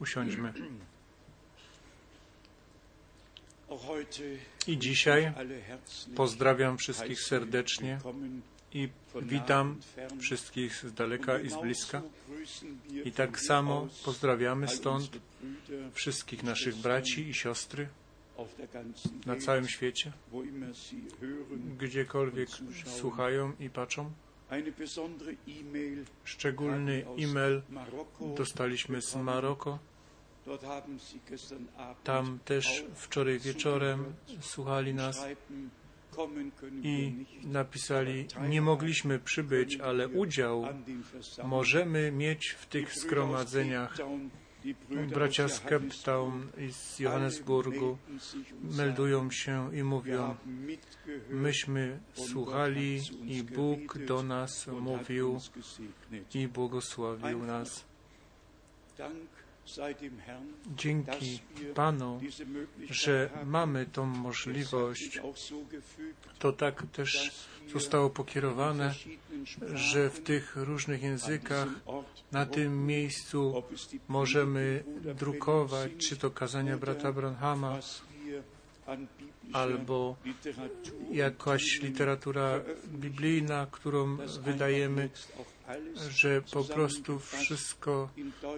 Usiądźmy. I dzisiaj pozdrawiam wszystkich serdecznie i witam wszystkich z daleka i z bliska. I tak samo pozdrawiamy stąd wszystkich naszych braci i siostry na całym świecie, gdziekolwiek słuchają i patrzą. Szczególny e-mail dostaliśmy z. Maroko. Tam też wczoraj wieczorem słuchali nas i napisali, nie mogliśmy przybyć, ale udział możemy mieć w tych zgromadzeniach. Bracia z Cape Town i z Johannesburgu meldują się i mówią, myśmy słuchali i Bóg do nas mówił i błogosławił nas. Dzięki Panu, że haben. mamy tą możliwość. To tak też zostało pokierowane, że w tych różnych językach na tym miejscu możemy drukować, czy to kazania brata Branhama, albo jakaś literatura biblijna, którą wydajemy, że po prostu wszystko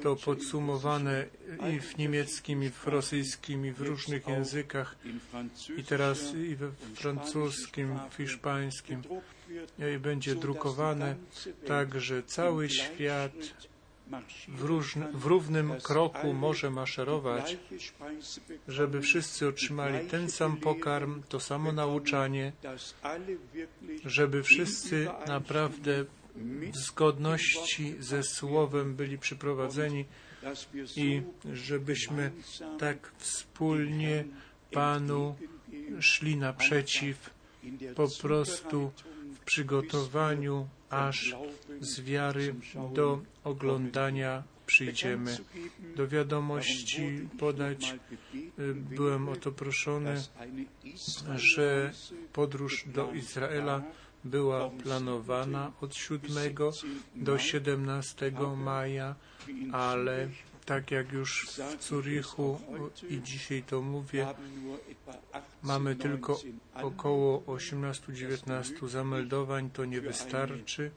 to podsumowane i w niemieckim, i w rosyjskim, i w różnych językach, i teraz i we francuskim, w hiszpańskim, i będzie drukowane tak, że cały świat w, w równym kroku może maszerować, żeby wszyscy otrzymali ten sam pokarm, to samo nauczanie, żeby wszyscy naprawdę w zgodności ze Słowem byli przyprowadzeni i żebyśmy tak wspólnie Panu szli naprzeciw po prostu w przygotowaniu, aż z wiary do oglądania przyjdziemy. Do wiadomości podać y, byłem o to proszony, że podróż do Izraela była planowana od 7 do 17 maja, ale tak jak już w Zurichu i dzisiaj to mówię, mamy tylko około 18-19 zameldowań, to nie wystarczy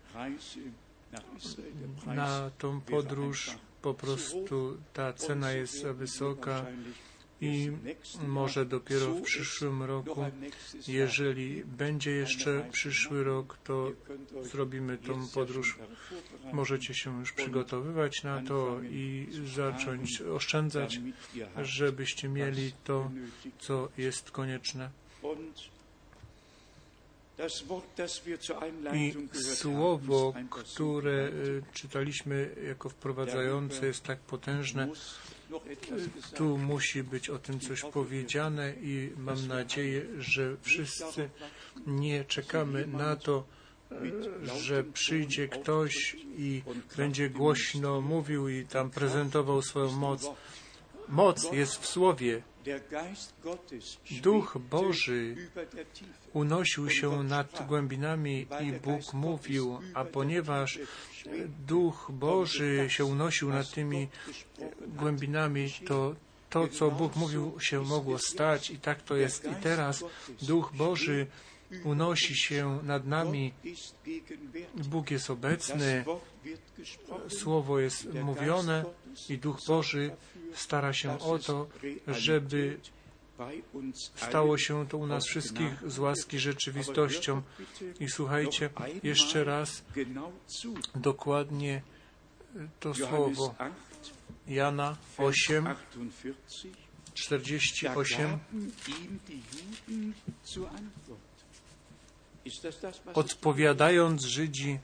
na tą podróż. Po prostu ta cena jest za wysoka i może dopiero w przyszłym roku, jeżeli będzie jeszcze przyszły rok, to zrobimy tą podróż. Możecie się już przygotowywać na to i zacząć oszczędzać, żebyście mieli to, co jest konieczne. I słowo, które y, czytaliśmy jako wprowadzające, jest tak potężne. Tu musi być o tym coś powiedziane i mam nadzieję, że wszyscy nie czekamy na to, że przyjdzie ktoś i będzie głośno mówił i tam prezentował swoją moc. Moc jest w słowie. Duch Boży unosił się nad głębinami i Bóg mówił, a ponieważ Duch Boży się unosił nad tymi głębinami, to to, co Bóg mówił, się mogło stać i tak to jest. I teraz. Duch Boży unosi się nad nami. Bóg jest obecny, Słowo jest mówione i Duch Boży stara się o to, żeby stało się to u nas wszystkich z łaski rzeczywistością. I słuchajcie jeszcze raz dokładnie to słowo. Jana 8, 48. Odpowiadając Żydzi,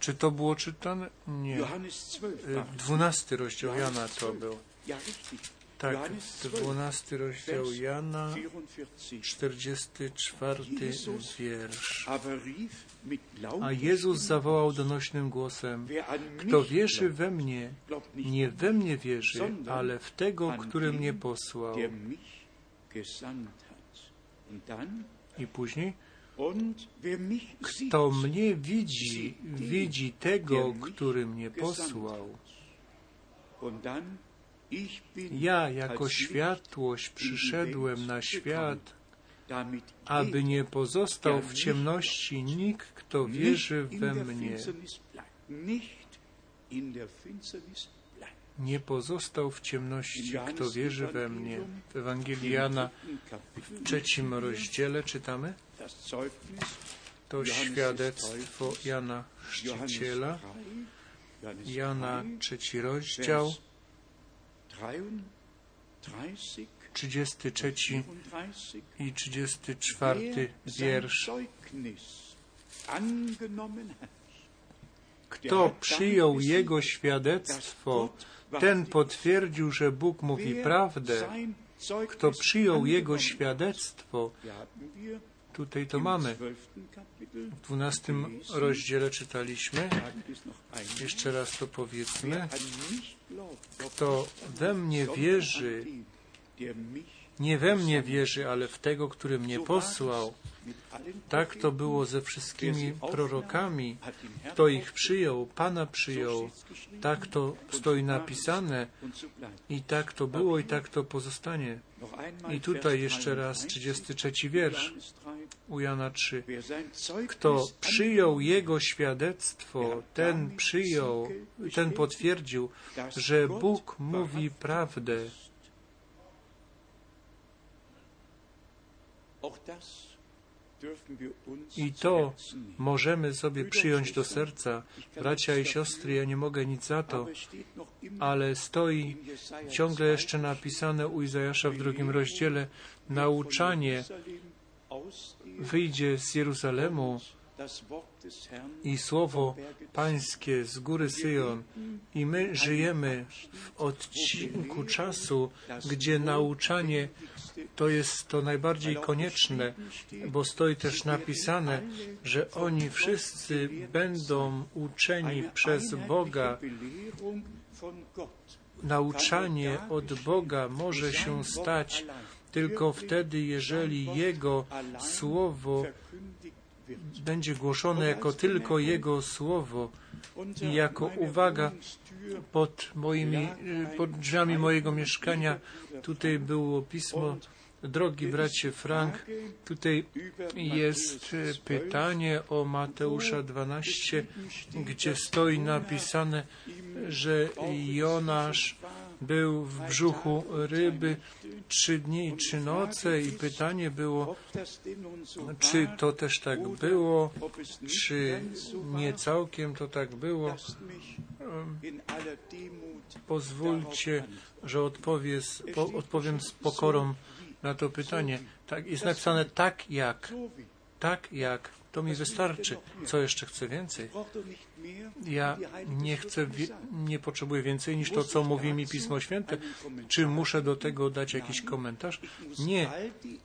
czy to było czytane? Nie. Dwunasty rozdział Jana to był. Tak, 12 rozdział Jana, 44 wiersz. A Jezus zawołał donośnym głosem, kto wierzy we mnie, nie we mnie wierzy, ale w tego, który mnie posłał. I później, kto mnie widzi, widzi tego, który mnie posłał. Ja jako światłość przyszedłem na świat, aby nie pozostał w ciemności nikt, kto wierzy we mnie. Nie pozostał w ciemności, kto wierzy we mnie. W Ewangelii Jana w trzecim rozdziale czytamy to świadectwo Jana Chrzciciela, Jana trzeci rozdział, 33 i 34 wiersz. Kto przyjął Jego świadectwo, ten potwierdził, że Bóg mówi prawdę. Kto przyjął Jego świadectwo, tutaj to mamy. W dwunastym rozdziale czytaliśmy. Jeszcze raz to powiedzmy. Kto we mnie wierzy, nie we mnie wierzy, ale w tego, który mnie posłał. Tak to było ze wszystkimi prorokami. Kto ich przyjął, Pana przyjął. Tak to stoi napisane i tak to było i tak to pozostanie. I tutaj jeszcze raz 33 wiersz u Jana 3. Kto przyjął Jego świadectwo, ten przyjął, ten potwierdził, że Bóg mówi prawdę. I to możemy sobie przyjąć do serca. Bracia i siostry, ja nie mogę nic za to, ale stoi ciągle jeszcze napisane u Izajasza w drugim rozdziale nauczanie wyjdzie z Jeruzalemu i słowo Pańskie z góry Syjon. I my żyjemy w odcinku czasu, gdzie nauczanie to jest to najbardziej konieczne, bo stoi też napisane, że oni wszyscy będą uczeni przez Boga. Nauczanie od Boga może się stać tylko wtedy, jeżeli Jego Słowo będzie głoszone jako tylko Jego Słowo i jako uwaga pod moimi, pod drzwiami mojego mieszkania tutaj było pismo. Drogi bracie Frank, tutaj jest pytanie o Mateusza 12, gdzie stoi napisane, że Jonasz był w brzuchu ryby trzy dni i trzy noce i pytanie było, czy to też tak było, czy nie całkiem to tak było. Pozwólcie, że po, odpowiem z pokorą na to pytanie. Tak, jest napisane tak jak. Tak jak. To mi wystarczy. Co jeszcze chcę więcej? Ja nie chcę, nie potrzebuję więcej niż to, co mówi mi Pismo Święte. Czy muszę do tego dać jakiś komentarz? Nie.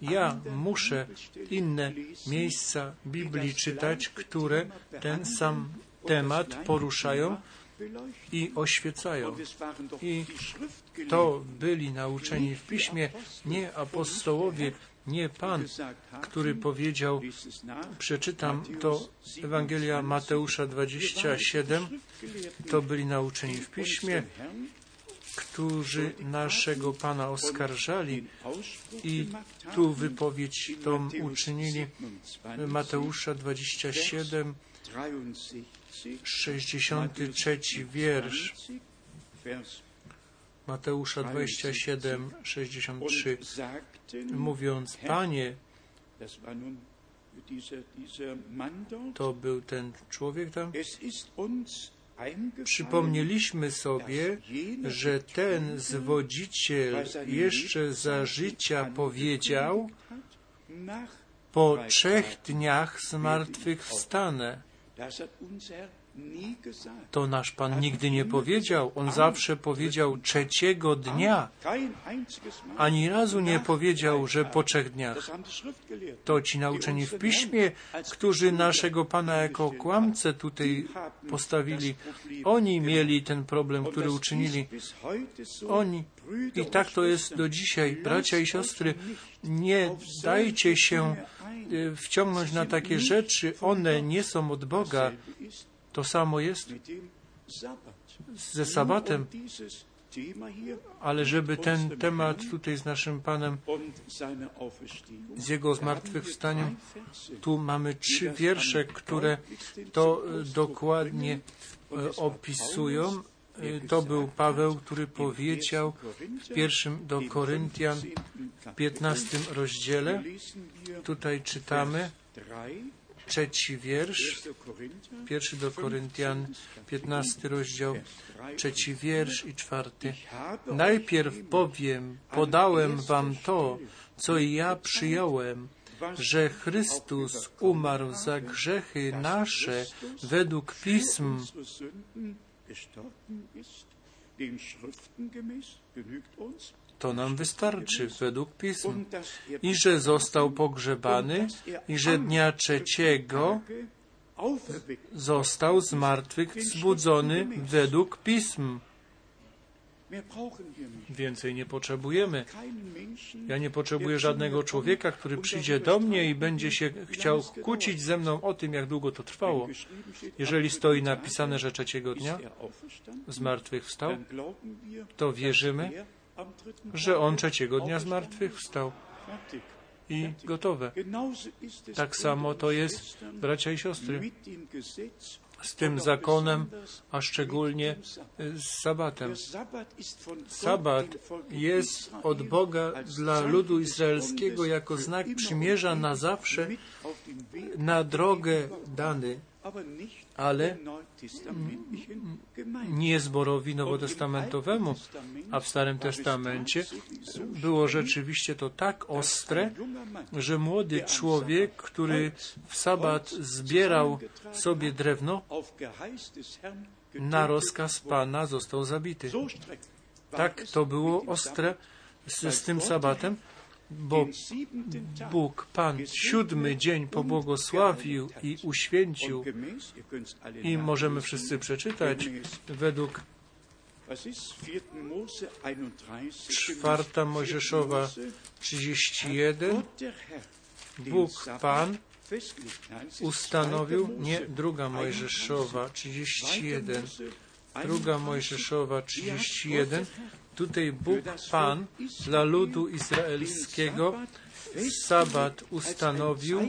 Ja muszę inne miejsca Biblii czytać, które ten sam temat poruszają i oświecają. I to byli nauczeni w piśmie, nie apostołowie, nie Pan, który powiedział, przeczytam to Ewangelia Mateusza 27, to byli nauczeni w piśmie, którzy naszego Pana oskarżali i tu wypowiedź tą uczynili Mateusza 27, 63 wiersz. Mateusza 27, 63, mówiąc, Panie, to był ten człowiek tam, przypomnieliśmy sobie, że ten zwodziciel jeszcze za życia powiedział, po trzech dniach zmartwychwstanę. To nasz Pan nigdy nie powiedział. On zawsze powiedział trzeciego dnia. Ani razu nie powiedział, że po trzech dniach. To ci nauczeni w piśmie, którzy naszego Pana jako kłamcę tutaj postawili, oni mieli ten problem, który uczynili. Oni. I tak to jest do dzisiaj. Bracia i siostry, nie dajcie się e, wciągnąć na takie rzeczy. One nie są od Boga. To samo jest ze sabatem. Ale żeby ten temat tutaj z naszym Panem, z Jego zmartwychwstaniem, tu mamy trzy wiersze, które to e, dokładnie e, opisują. E, to był Paweł, który powiedział w pierwszym do Koryntian, w 15 rozdziale. Tutaj czytamy trzeci wiersz, pierwszy do Koryntian, 15 rozdział, trzeci wiersz i czwarty. Najpierw bowiem podałem wam to, co ja przyjąłem, że Chrystus umarł za grzechy nasze według pism, to nam wystarczy według pism. I że został pogrzebany, i że dnia trzeciego został z martwych wzbudzony według pism. Więcej nie potrzebujemy. Ja nie potrzebuję żadnego człowieka, który przyjdzie do mnie i będzie się chciał kłócić ze mną o tym, jak długo to trwało. Jeżeli stoi napisane, że trzeciego dnia z martwych wstał, to wierzymy, że On trzeciego dnia z martwych wstał. I gotowe. Tak samo to jest, bracia i siostry, z tym zakonem, a szczególnie z sabatem. Sabat jest od Boga dla ludu izraelskiego jako znak przymierza na zawsze, na drogę dany ale nie zborowi nowotestamentowemu, a w Starym Testamencie było rzeczywiście to tak ostre, że młody człowiek, który w sabat zbierał sobie drewno, na rozkaz Pana został zabity. Tak to było ostre z, z tym sabatem, bo Bóg, Pan, siódmy dzień pobłogosławił i uświęcił. I możemy wszyscy przeczytać według czwarta Mojżeszowa 31 Bóg, Pan ustanowił, nie druga Mojżeszowa 31, druga Mojżeszowa 31, Tutaj Bóg Pan dla ludu izraelskiego sabat ustanowił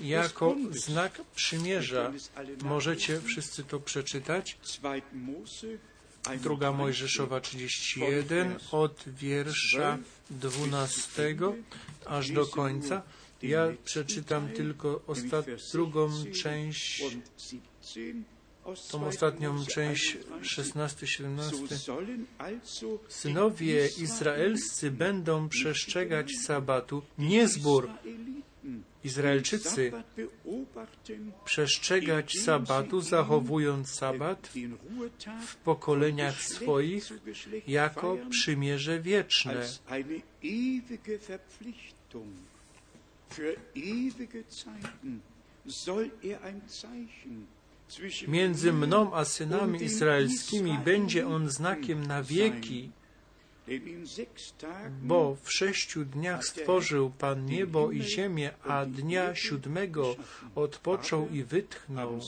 jako znak przymierza. Możecie wszyscy to przeczytać. Druga Mojżeszowa 31 od wiersza 12 aż do końca. Ja przeczytam tylko drugą część tą ostatnią część 16-17. Synowie izraelscy będą przestrzegać sabatu, nie zbór. Izraelczycy przestrzegać sabatu, zachowując sabat w pokoleniach swoich jako przymierze wieczne. Soll er ein Zeichen Między mną a synami izraelskimi będzie on znakiem na wieki, bo w sześciu dniach stworzył Pan niebo i ziemię, a dnia siódmego odpoczął i wytchnął.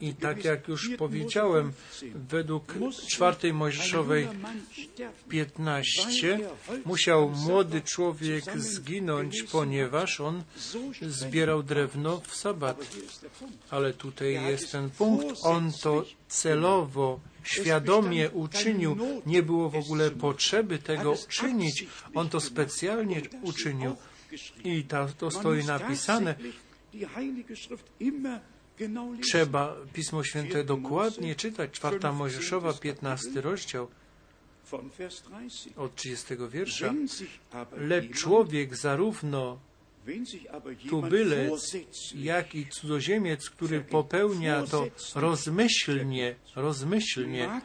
I tak jak już powiedziałem, według czwartej Mojżeszowej 15 musiał młody człowiek zginąć, ponieważ on zbierał drewno w sabat. Ale tutaj jest ten punkt. On to celowo świadomie uczynił. Nie było w ogóle potrzeby tego czynić. On to specjalnie uczynił. I to, to stoi napisane. Trzeba Pismo Święte dokładnie czytać. Czwarta Mojżeszowa, 15 rozdział od 30 wiersza. Lecz człowiek zarówno tubylec, jak i cudzoziemiec, który popełnia to rozmyślnie, rozmyślnie,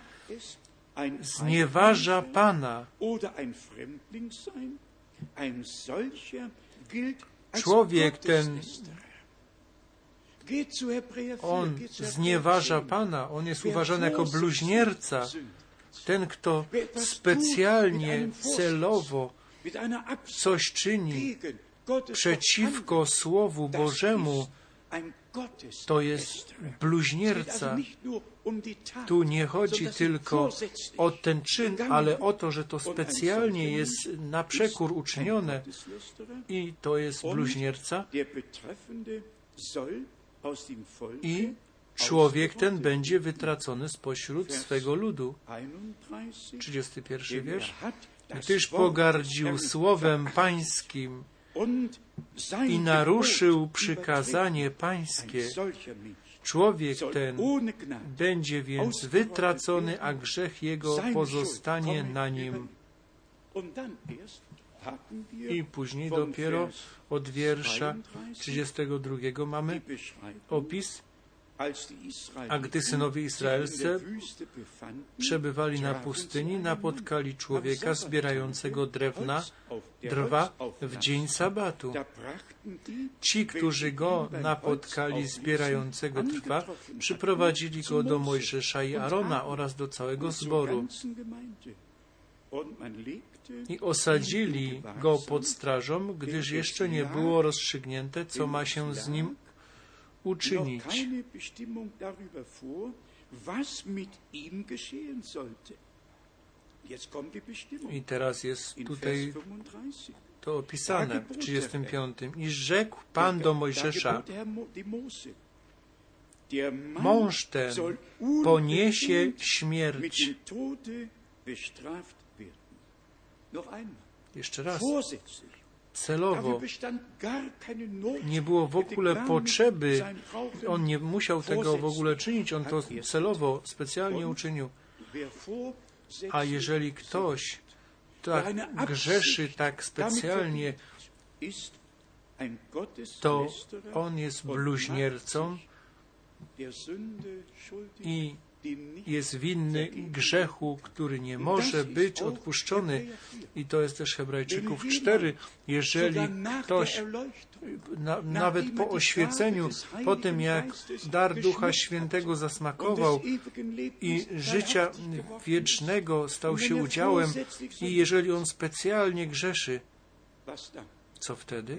znieważa Pana. Człowiek ten, on znieważa Pana, on jest uważany jako bluźnierca, ten, kto specjalnie, celowo coś czyni przeciwko Słowu Bożemu, to jest bluźnierca. Tu nie chodzi tylko o ten czyn, ale o to, że to specjalnie jest na przekór uczynione i to jest bluźnierca. I człowiek ten będzie wytracony spośród swego ludu. 31 wiersz. Gdyż pogardził słowem pańskim i naruszył przykazanie pańskie, człowiek ten będzie więc wytracony, a grzech jego pozostanie na nim. I później dopiero od wiersza 32 mamy opis, a gdy synowie izraelscy przebywali na pustyni, napotkali człowieka zbierającego drewna, drwa w dzień sabatu. Ci, którzy go napotkali zbierającego drwa, przyprowadzili go do Mojżesza i Arona oraz do całego zboru i osadzili go pod strażą, gdyż jeszcze nie było rozstrzygnięte, co ma się z nim uczynić. I teraz jest tutaj to opisane w 35. I rzekł Pan do Mojżesza, mąż ten poniesie śmierć. Jeszcze raz. Celowo. Nie było w ogóle potrzeby. On nie musiał tego w ogóle czynić. On to celowo, specjalnie uczynił. A jeżeli ktoś tak grzeszy tak specjalnie, to on jest bluźniercą i jest winny grzechu, który nie może być odpuszczony. I to jest też Hebrajczyków 4. Jeżeli ktoś na, nawet po oświeceniu, po tym jak dar Ducha Świętego zasmakował i życia wiecznego stał się udziałem i jeżeli on specjalnie grzeszy, co wtedy?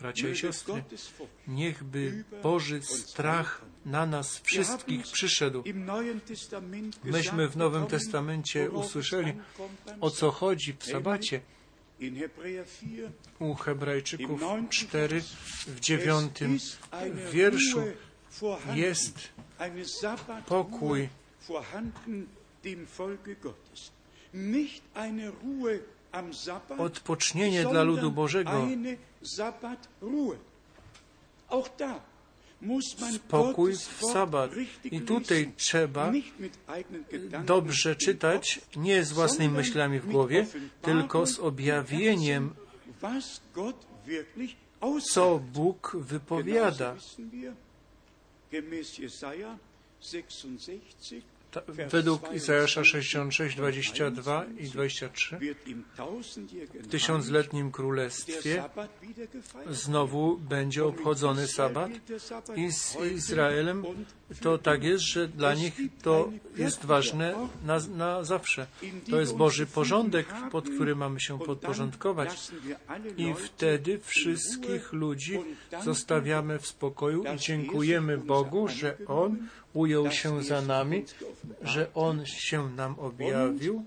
Bracia i siostry, niechby Boży strach na nas wszystkich przyszedł. Myśmy w Nowym Testamencie usłyszeli, o co chodzi w sabacie. U Hebrajczyków 4 w dziewiątym wierszu jest pokój odpocznienie dla ludu Bożego, spokój w sabat. I tutaj trzeba dobrze czytać, nie z własnymi myślami w głowie, tylko z objawieniem, co Bóg wypowiada. Według Izajasza 66, 22 i 23 w tysiącletnim królestwie znowu będzie obchodzony sabat i z Izraelem to tak jest, że dla nich to jest ważne na, na zawsze. To jest Boży porządek, pod który mamy się podporządkować. i wtedy wszystkich ludzi zostawiamy w spokoju i dziękujemy Bogu, że On ujął się za nami, że On się nam objawił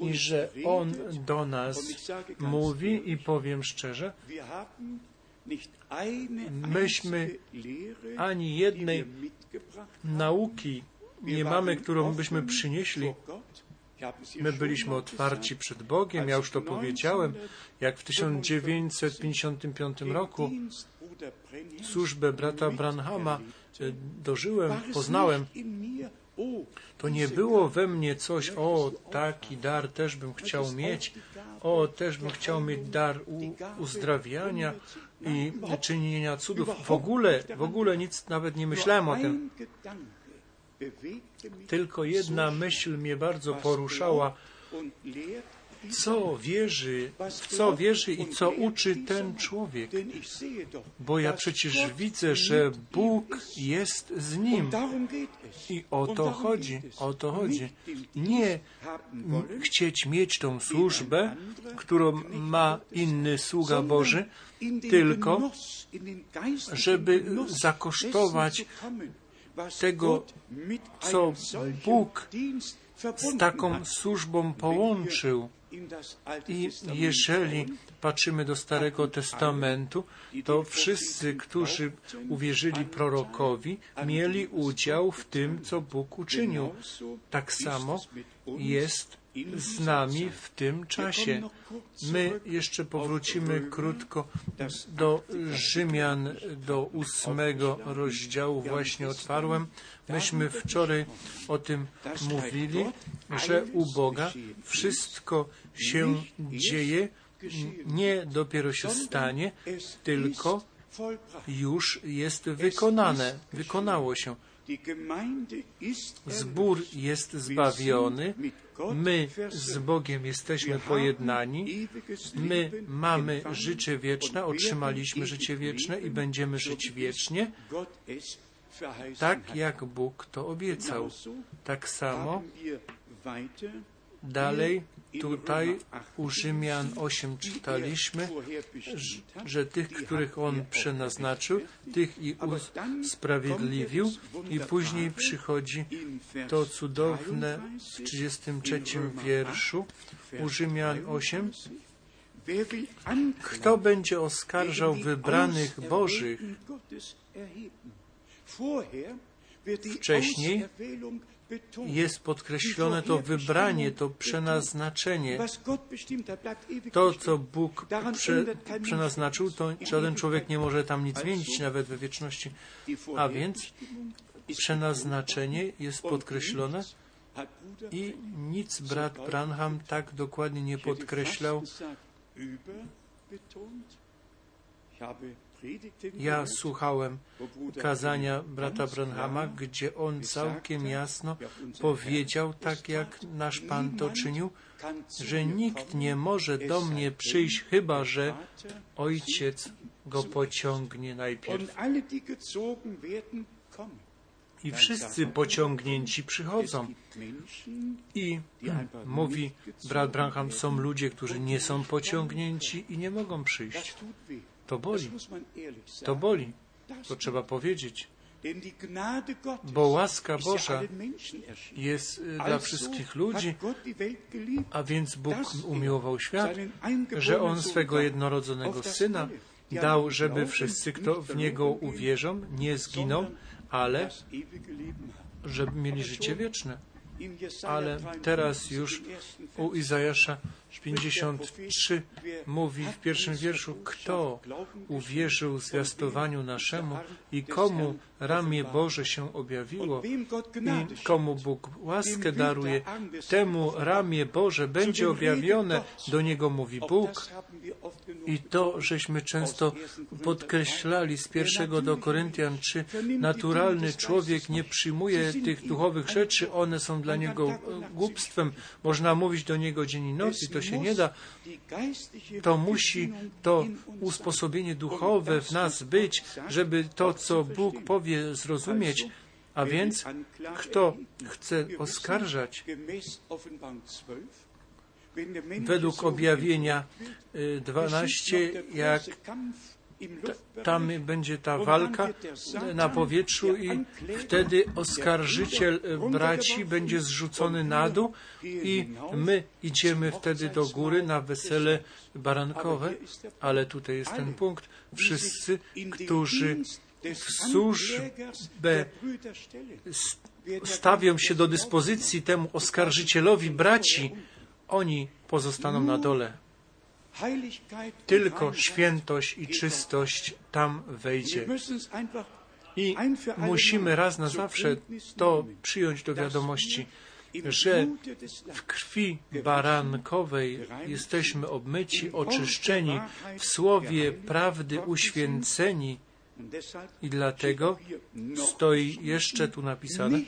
i że On do nas mówi i powiem szczerze, myśmy ani jednej nauki nie mamy, którą byśmy przynieśli. My byliśmy otwarci przed Bogiem, ja już to powiedziałem, jak w 1955 roku służbę brata Branhama dożyłem, poznałem To nie było we mnie coś, o, taki dar też bym chciał mieć, o, też bym chciał mieć dar uzdrawiania i czynienia cudów. W ogóle, w ogóle nic nawet nie myślałem o tym. Tylko jedna myśl mnie bardzo poruszała. Co wierzy, w co wierzy i co uczy ten człowiek? Bo ja przecież widzę, że Bóg jest z nim. I o to chodzi, o to chodzi. Nie chcieć mieć tą służbę, którą ma inny sługa Boży, tylko żeby zakosztować tego, co Bóg z taką służbą połączył. I jeżeli patrzymy do Starego Testamentu, to wszyscy, którzy uwierzyli prorokowi, mieli udział w tym, co Bóg uczynił. Tak samo jest z nami w tym czasie. My jeszcze powrócimy krótko do Rzymian, do ósmego rozdziału, właśnie otwarłem. Myśmy wczoraj o tym mówili, że u Boga wszystko się dzieje, nie dopiero się stanie, tylko już jest wykonane, wykonało się. Zbór jest zbawiony, my z Bogiem jesteśmy pojednani, my mamy życie wieczne, otrzymaliśmy życie wieczne i będziemy żyć wiecznie, tak jak Bóg to obiecał. Tak samo dalej tutaj u Rzymian 8 czytaliśmy, że tych, których On przenaznaczył, tych i usprawiedliwił i później przychodzi to cudowne w 33 wierszu u Rzymian 8. Kto będzie oskarżał wybranych Bożych? Wcześniej jest podkreślone to wybranie, to przenaznaczenie. To, co Bóg prze, przenaznaczył, to żaden człowiek nie może tam nic zmienić, nawet we wieczności. A więc przenaznaczenie jest podkreślone i nic brat Branham tak dokładnie nie podkreślał. Ja słuchałem kazania brata Branhama, gdzie on całkiem jasno powiedział, tak jak nasz Pan to czynił, że nikt nie może do mnie przyjść, chyba że Ojciec go pociągnie najpierw. I wszyscy pociągnięci przychodzą. I mówi brat Branham, są ludzie, którzy nie są pociągnięci i nie mogą przyjść. To boli. To boli. To trzeba powiedzieć. Bo łaska Boża jest y, dla wszystkich ludzi, a więc Bóg umiłował świat, że On swego jednorodzonego Syna dał, żeby wszyscy, kto w Niego uwierzą, nie zginą, ale żeby mieli życie wieczne. Ale teraz już u Izajasza 53 mówi w pierwszym wierszu, kto uwierzył zwiastowaniu naszemu i komu ramię Boże się objawiło i komu Bóg łaskę daruje, temu ramię Boże będzie objawione, do niego mówi Bóg. I to, żeśmy często podkreślali z pierwszego do Koryntian, czy naturalny człowiek nie przyjmuje tych duchowych rzeczy, one są dla niego głupstwem. Można mówić do niego dzień i noc i to się nie da. To musi to usposobienie duchowe w nas być, żeby to, co Bóg powie, zrozumieć. A więc, kto chce oskarżać, według objawienia 12, jak tam będzie ta walka na powietrzu i wtedy oskarżyciel braci będzie zrzucony na dół i my idziemy wtedy do góry na wesele barankowe, ale tutaj jest ten punkt. Wszyscy, którzy w służbę stawią się do dyspozycji temu oskarżycielowi braci, oni pozostaną na dole. Tylko świętość i czystość tam wejdzie. I musimy raz na zawsze to przyjąć do wiadomości, że w krwi barankowej jesteśmy obmyci, oczyszczeni, w słowie prawdy uświęceni. I dlatego stoi jeszcze tu napisane,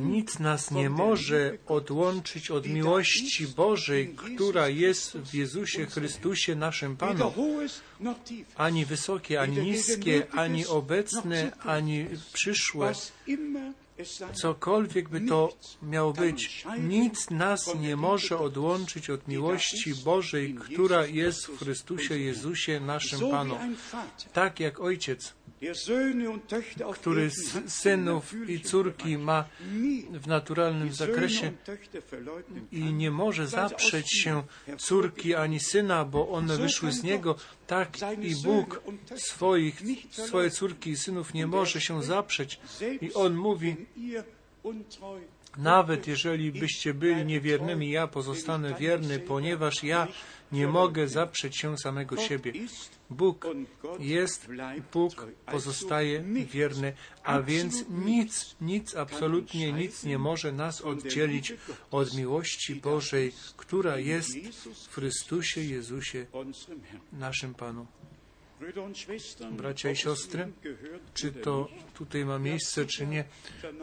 nic nas nie może odłączyć od miłości Bożej, która jest w Jezusie Chrystusie, naszym Panu. Ani wysokie, ani niskie, ani obecne, ani przyszłe. Cokolwiek by to miało być, nic nas nie może odłączyć od miłości Bożej, która jest w Chrystusie Jezusie, naszym Panu. Tak jak Ojciec który synów i córki ma w naturalnym zakresie i nie może zaprzeć się córki ani syna, bo one wyszły z niego, tak i Bóg swoich, swoje córki i synów nie może się zaprzeć. I On mówi, nawet jeżeli byście byli niewiernymi, ja pozostanę wierny, ponieważ ja nie mogę zaprzeć się samego siebie. Bóg jest, Bóg pozostaje wierny, a więc nic, nic, absolutnie nic nie może nas oddzielić od miłości Bożej, która jest w Chrystusie Jezusie, naszym Panu. Bracia i siostry, czy to tutaj ma miejsce, czy nie,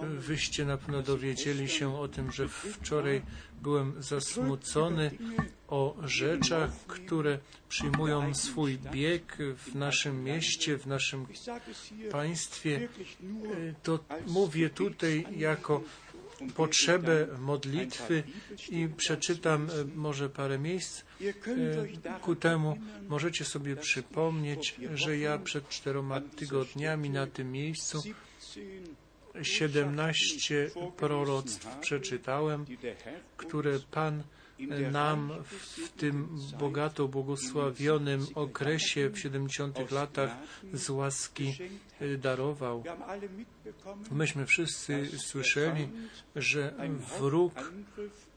wyście na pewno dowiedzieli się o tym, że wczoraj byłem zasmucony o rzeczach, które przyjmują swój bieg w naszym mieście, w naszym państwie. To mówię tutaj jako potrzebę modlitwy i przeczytam może parę miejsc ku temu. Możecie sobie przypomnieć, że ja przed czteroma tygodniami na tym miejscu 17 proroctw przeczytałem, które Pan nam w tym bogato błogosławionym okresie w 70 latach z łaski darował. Myśmy wszyscy słyszeli, że wróg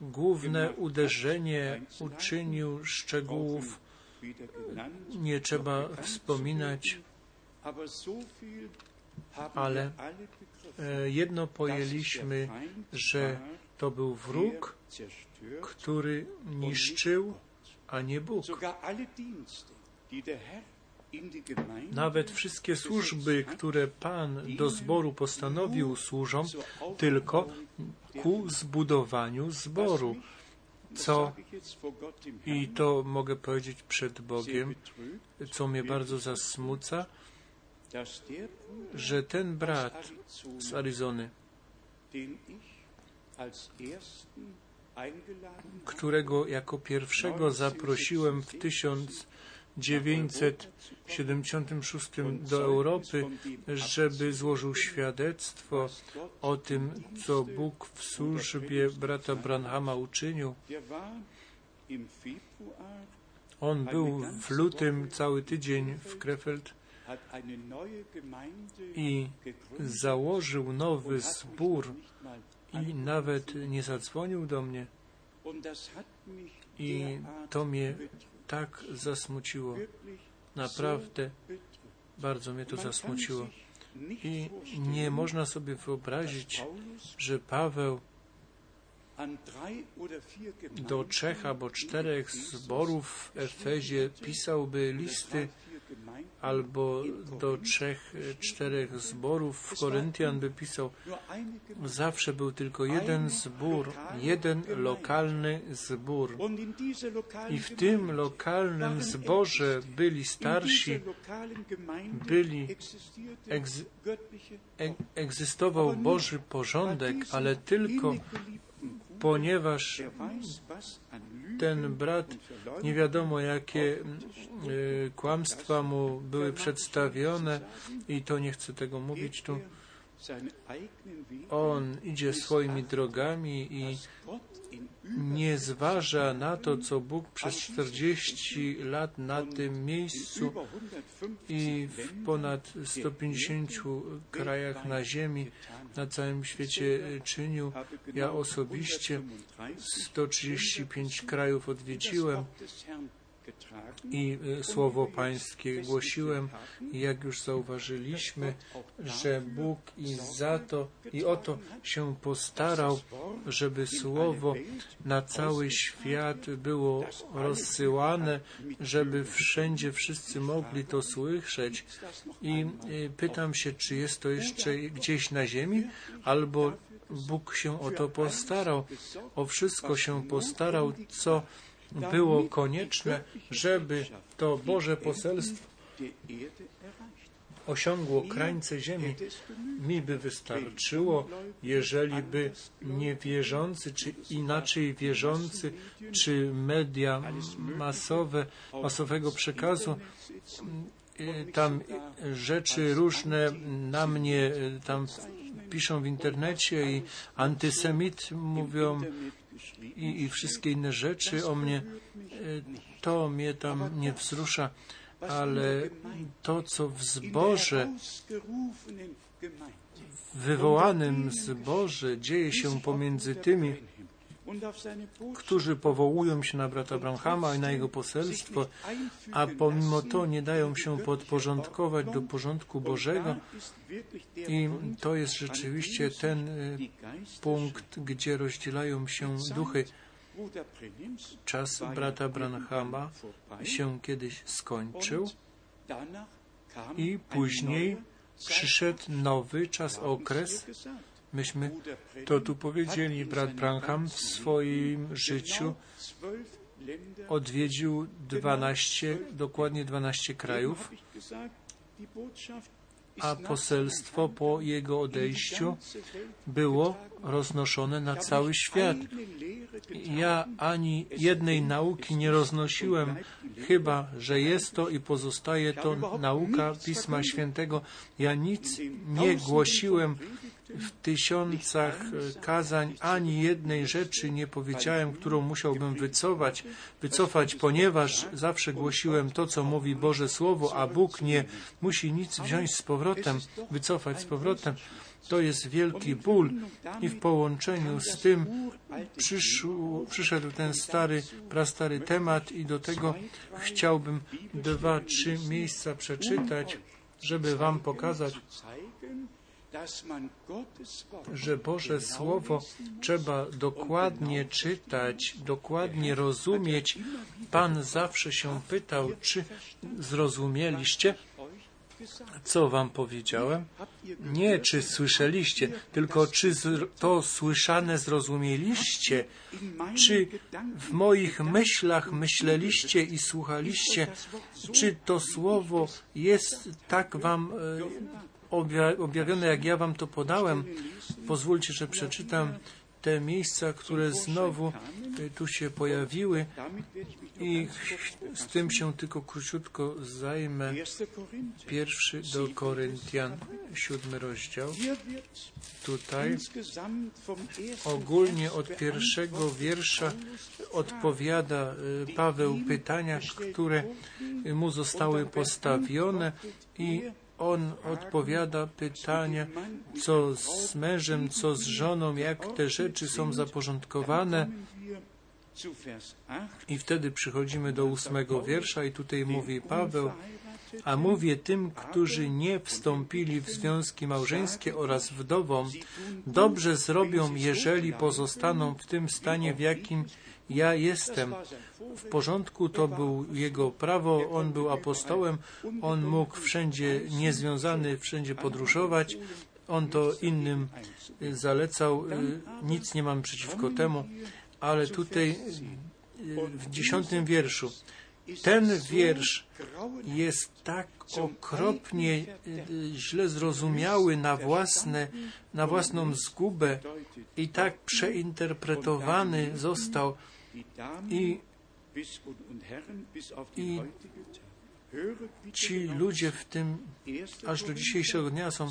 główne uderzenie uczynił szczegółów. Nie trzeba wspominać, ale jedno pojęliśmy, że to był wróg, który niszczył, a nie Bóg. Nawet wszystkie służby, które Pan do zboru postanowił, służą tylko ku zbudowaniu zboru. Co, i to mogę powiedzieć przed Bogiem, co mnie bardzo zasmuca, że ten brat z Arizony, którego jako pierwszego zaprosiłem w 1976 do Europy, żeby złożył świadectwo o tym, co Bóg w służbie brata Branhama uczynił. On był w lutym cały tydzień w Krefeld i założył nowy zbór i nawet nie zadzwonił do mnie. I to mnie tak zasmuciło. Naprawdę bardzo mnie to zasmuciło. I nie można sobie wyobrazić, że Paweł do trzech albo czterech zborów w Efezie pisałby listy albo do trzech, czterech zborów w Koryntian by pisał. Zawsze był tylko jeden zbór, jeden lokalny zbór. I w tym lokalnym zborze byli starsi, byli, egz, egzystował Boży porządek, ale tylko ponieważ ten brat, nie wiadomo jakie y, kłamstwa mu były przedstawione i to nie chcę tego mówić tu. On idzie swoimi drogami i nie zważa na to, co Bóg przez 40 lat na tym miejscu i w ponad 150 krajach na ziemi, na całym świecie czynił. Ja osobiście 135 krajów odwiedziłem i y, słowo Pańskie głosiłem. Jak już zauważyliśmy, że Bóg i za to i o to się postarał, żeby słowo na cały świat było rozsyłane, żeby wszędzie wszyscy mogli to słyszeć. I y, pytam się, czy jest to jeszcze gdzieś na ziemi, albo Bóg się o to postarał, o wszystko się postarał, co było konieczne, żeby to Boże poselstwo osiągło krańce ziemi, mi by wystarczyło, jeżeli by niewierzący, czy inaczej wierzący, czy media masowe, masowego przekazu, y, tam rzeczy różne na mnie y, tam piszą w internecie i antysemit mówią i, i wszystkie inne rzeczy o mnie, e, to mnie tam nie wzrusza, ale to, co w zborze, wywołanym zborze dzieje się pomiędzy tymi, którzy powołują się na brata Branhama i na jego poselstwo, a pomimo to nie dają się podporządkować do porządku Bożego. I to jest rzeczywiście ten e, punkt, gdzie rozdzielają się duchy. Czas brata Branhama się kiedyś skończył i później przyszedł nowy czas, okres, Myśmy to tu powiedzieli. Brat Branham w swoim życiu odwiedził 12, dokładnie 12 krajów, a poselstwo po jego odejściu było roznoszone na cały świat. Ja ani jednej nauki nie roznosiłem, chyba że jest to i pozostaje to nauka Pisma Świętego. Ja nic nie głosiłem w tysiącach kazań ani jednej rzeczy nie powiedziałem, którą musiałbym wycofać, wycofać, ponieważ zawsze głosiłem to, co mówi Boże Słowo, a Bóg nie musi nic wziąć z powrotem, wycofać z powrotem. To jest wielki ból i w połączeniu z tym przyszł, przyszedł ten stary, prastary temat i do tego chciałbym dwa, trzy miejsca przeczytać, żeby Wam pokazać, że Boże Słowo trzeba dokładnie czytać, dokładnie rozumieć. Pan zawsze się pytał, czy zrozumieliście, co wam powiedziałem? Nie, czy słyszeliście, tylko czy to słyszane zrozumieliście? Czy w moich myślach myśleliście i słuchaliście? Czy to słowo jest tak wam e, objawione, jak ja Wam to podałem. Pozwólcie, że przeczytam te miejsca, które znowu y, tu się pojawiły i z tym się tylko króciutko zajmę. Pierwszy do Koryntian, siódmy rozdział. Tutaj ogólnie od pierwszego wiersza odpowiada y, Paweł pytania, które mu zostały postawione i on odpowiada pytania, co z mężem, co z żoną, jak te rzeczy są zaporządkowane. I wtedy przychodzimy do ósmego wiersza i tutaj mówi Paweł, a mówię tym, którzy nie wstąpili w związki małżeńskie oraz wdowom, dobrze zrobią, jeżeli pozostaną w tym stanie, w jakim ja jestem. W porządku, to był jego prawo, on był apostołem, on mógł wszędzie niezwiązany, wszędzie podróżować, on to innym y, zalecał, y, nic nie mam przeciwko temu, ale tutaj y, w dziesiątym wierszu, ten wiersz jest tak okropnie źle zrozumiały na, własne, na własną zgubę i tak przeinterpretowany został, i, i ci ludzie w tym aż do dzisiejszego dnia są,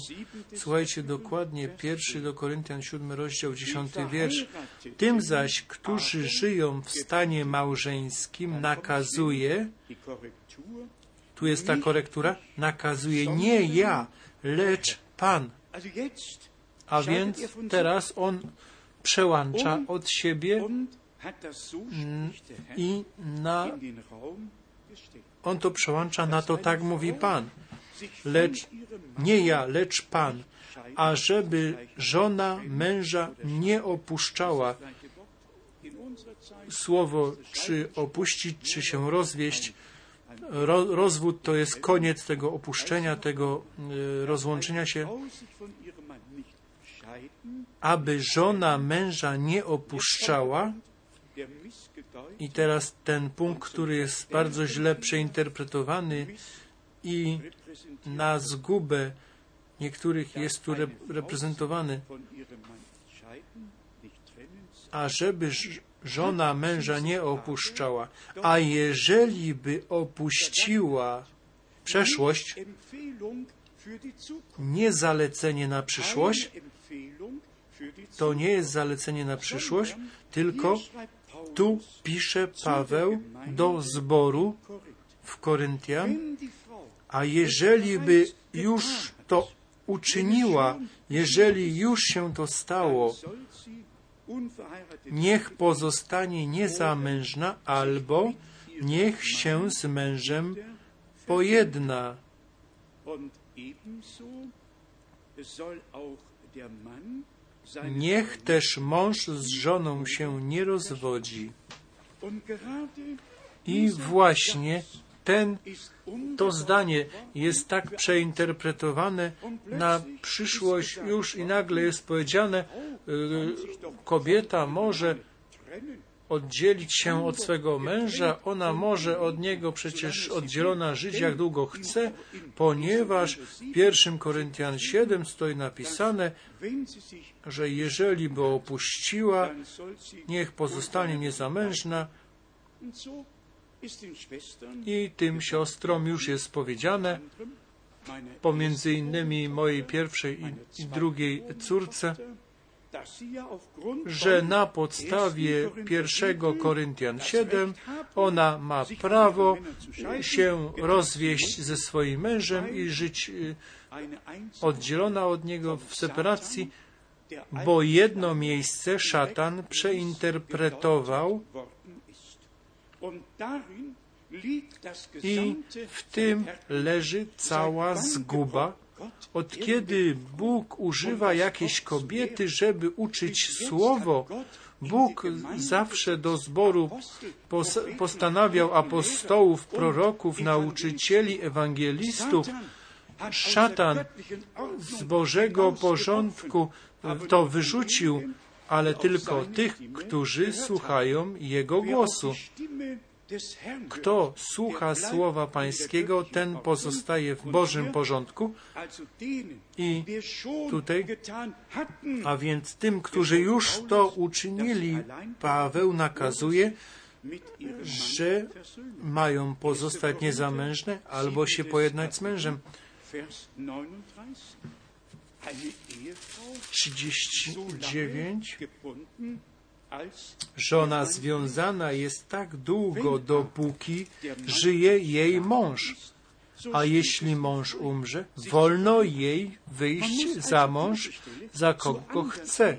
słuchajcie dokładnie, pierwszy do Koryntian, siódmy rozdział, dziesiąty wiersz. Tym zaś, którzy żyją w stanie małżeńskim, nakazuje, tu jest ta korektura, nakazuje nie ja, lecz Pan. A więc teraz on przełącza od siebie i na, on to przełącza na to, tak mówi Pan. Lecz nie ja, lecz Pan, ażeby żona męża nie opuszczała. Słowo, czy opuścić, czy się rozwieść. Ro, rozwód to jest koniec tego opuszczenia, tego y, rozłączenia się, aby żona męża nie opuszczała. I teraz ten punkt, który jest bardzo źle przeinterpretowany i na zgubę niektórych jest tu reprezentowany, a żeby żona męża nie opuszczała, a jeżeli by opuściła przeszłość, nie zalecenie na przyszłość, to nie jest zalecenie na przyszłość, tylko tu pisze Paweł do zboru w Koryntian, a jeżeli by już to uczyniła, jeżeli już się to stało, niech pozostanie niezamężna albo niech się z mężem pojedna. Niech też mąż z żoną się nie rozwodzi. I właśnie ten, to zdanie jest tak przeinterpretowane na przyszłość już i nagle jest powiedziane, y, kobieta może oddzielić się od swego męża, ona może od niego przecież oddzielona żyć jak długo chce, ponieważ w 1 Koryntian 7 stoi napisane, że jeżeli by opuściła, niech pozostanie niezamężna, i tym siostrom już jest powiedziane, pomiędzy innymi mojej pierwszej i drugiej córce, że na podstawie 1 Koryntian 7 ona ma prawo się rozwieść ze swoim mężem i żyć y, oddzielona od niego w separacji, bo jedno miejsce szatan przeinterpretował i w tym leży cała zguba. Od kiedy Bóg używa jakiejś kobiety, żeby uczyć słowo, Bóg zawsze do zboru postanawiał apostołów, proroków, nauczycieli, ewangelistów. Szatan z Bożego porządku to wyrzucił, ale tylko tych, którzy słuchają Jego głosu. Kto słucha słowa Pańskiego, ten pozostaje w Bożym porządku. I tutaj, a więc tym, którzy już to uczynili, Paweł nakazuje, że mają pozostać niezamężne albo się pojednać z mężem. 39 Żona związana jest tak długo, dopóki żyje jej mąż. A jeśli mąż umrze, wolno jej wyjść za mąż, za kogo chce.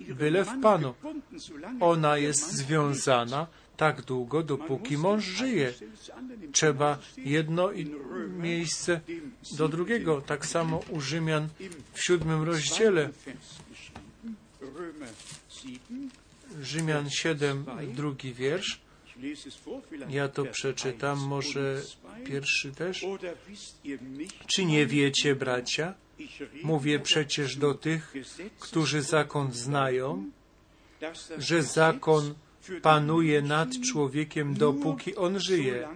Byle w Panu. Ona jest związana tak długo, dopóki mąż żyje. Trzeba jedno miejsce do drugiego. Tak samo u Rzymian w siódmym rozdziale. Rzymian 7, drugi wiersz. Ja to przeczytam, może pierwszy też. Czy nie wiecie, bracia? Mówię przecież do tych, którzy zakon znają, że zakon panuje nad człowiekiem, dopóki on żyje.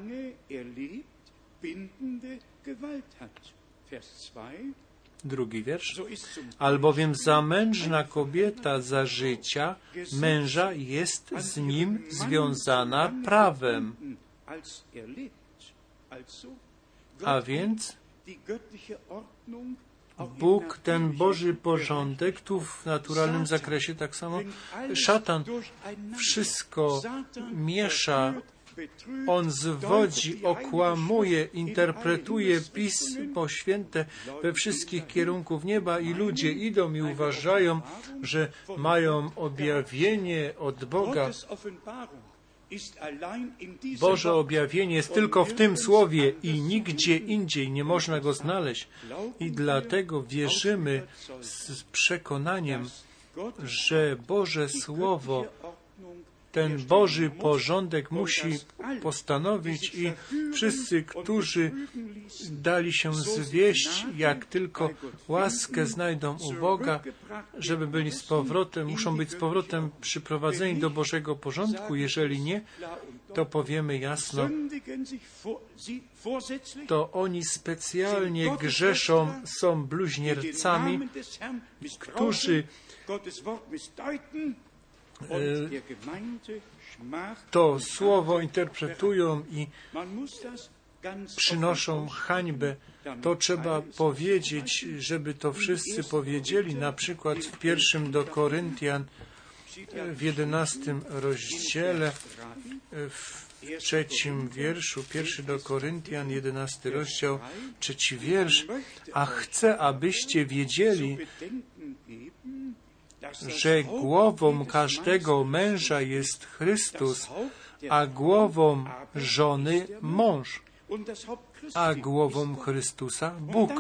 Drugi wiersz. Albowiem zamężna kobieta za życia męża jest z nim związana prawem. A więc Bóg, ten Boży porządek, tu w naturalnym zakresie tak samo, szatan wszystko miesza On zwodzi, okłamuje, interpretuje Pismo Święte we wszystkich kierunków nieba i ludzie idą i uważają, że mają objawienie od Boga. Boże objawienie jest tylko w tym słowie i nigdzie indziej nie można go znaleźć. I dlatego wierzymy z przekonaniem, że Boże Słowo ten Boży porządek musi postanowić i wszyscy, którzy dali się zwieść, jak tylko łaskę znajdą u Boga, żeby byli z powrotem, muszą być z powrotem przyprowadzeni do Bożego porządku. Jeżeli nie, to powiemy jasno, to oni specjalnie grzeszą, są bluźniercami, którzy to słowo interpretują i przynoszą hańbę. To trzeba powiedzieć, żeby to wszyscy powiedzieli, na przykład w pierwszym do Koryntian w jedenastym rozdziale, w trzecim wierszu, pierwszy do Koryntian, jedenasty rozdział, trzeci wiersz, a chcę, abyście wiedzieli, że głową każdego męża jest Chrystus, a głową żony mąż, a głową Chrystusa Bóg.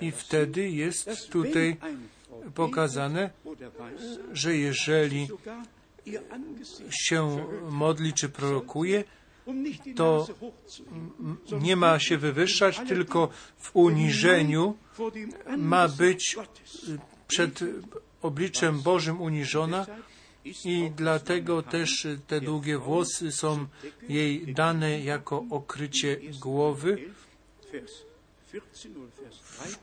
I wtedy jest tutaj pokazane, że jeżeli się modli czy prorokuje, to nie ma się wywyższać, tylko w uniżeniu ma być przed obliczem Bożym uniżona i dlatego też te długie włosy są jej dane jako okrycie głowy. W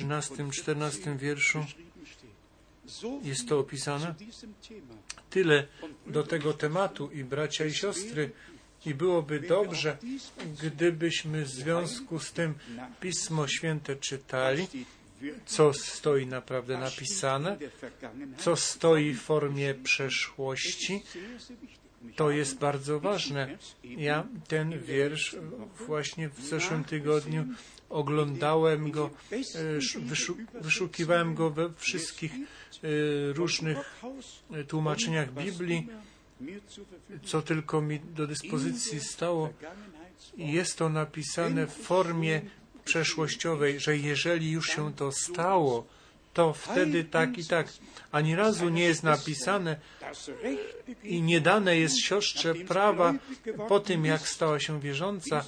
13-14 wierszu jest to opisane. Tyle do tego tematu i bracia i siostry. I byłoby dobrze, gdybyśmy w związku z tym Pismo Święte czytali co stoi naprawdę napisane, co stoi w formie przeszłości. To jest bardzo ważne. Ja ten wiersz właśnie w zeszłym tygodniu oglądałem go, e, wyszukiwałem go we wszystkich e, różnych e, tłumaczeniach Biblii, co tylko mi do dyspozycji stało. Jest to napisane w formie przeszłościowej, że jeżeli już się to stało, to wtedy tak i tak. Ani razu nie jest napisane i nie dane jest siostrze prawa po tym, jak stała się wierząca,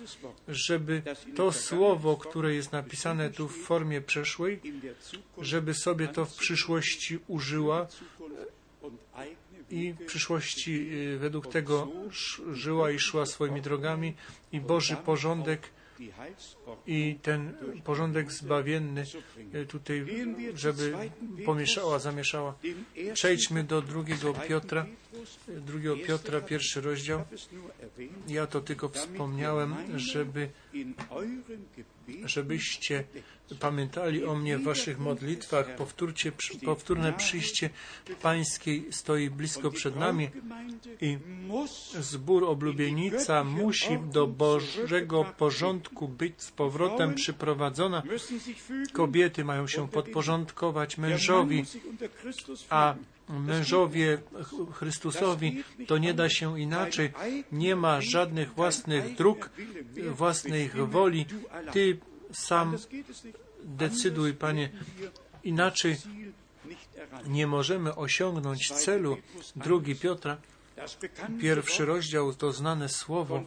żeby to słowo, które jest napisane tu w formie przeszłej, żeby sobie to w przyszłości użyła i w przyszłości y, według tego żyła i szła swoimi drogami i Boży porządek i ten porządek zbawienny e, tutaj, żeby pomieszała, zamieszała. Przejdźmy do drugiego Piotra, drugiego Piotra, pierwszy rozdział. Ja to tylko wspomniałem, żeby, żebyście pamiętali o mnie w waszych modlitwach. Powtórcie, powtórne przyjście Pańskiej stoi blisko przed nami i zbór oblubienica musi do Bożego porządku być z powrotem przyprowadzona. Kobiety mają się podporządkować mężowi, a mężowie Chrystusowi, to nie da się inaczej. Nie ma żadnych własnych dróg, własnej woli. Ty sam decyduj, Panie. Inaczej nie możemy osiągnąć celu. Drugi Piotra, pierwszy rozdział, to znane słowo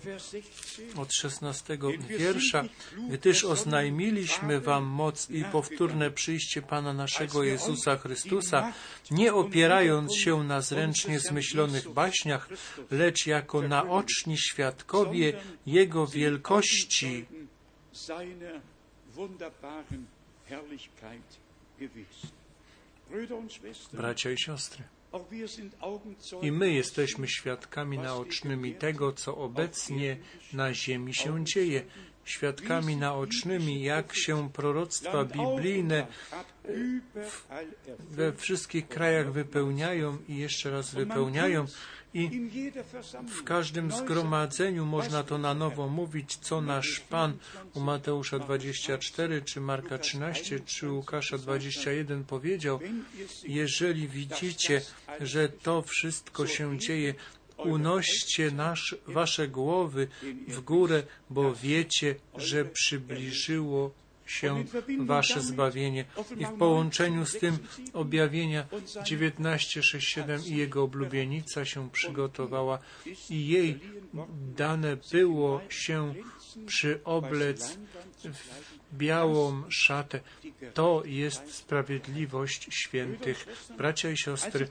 od szesnastego wiersza, gdyż oznajmiliśmy Wam moc i powtórne przyjście Pana naszego Jezusa Chrystusa, nie opierając się na zręcznie zmyślonych baśniach, lecz jako naoczni świadkowie Jego wielkości. Bracia i siostry, i my jesteśmy świadkami naocznymi tego, co obecnie na ziemi się dzieje, świadkami naocznymi, jak się proroctwa biblijne we wszystkich krajach wypełniają i jeszcze raz wypełniają. I w każdym zgromadzeniu można to na nowo mówić, co nasz Pan u Mateusza 24, czy Marka 13, czy Łukasza 21 powiedział. Jeżeli widzicie, że to wszystko się dzieje, unoście nasz, wasze głowy w górę, bo wiecie, że przybliżyło się wasze zbawienie. I w połączeniu z tym objawienia 1967 i jego oblubienica się przygotowała i jej dane było się przyoblec w białą szatę. To jest sprawiedliwość świętych. Bracia i siostry,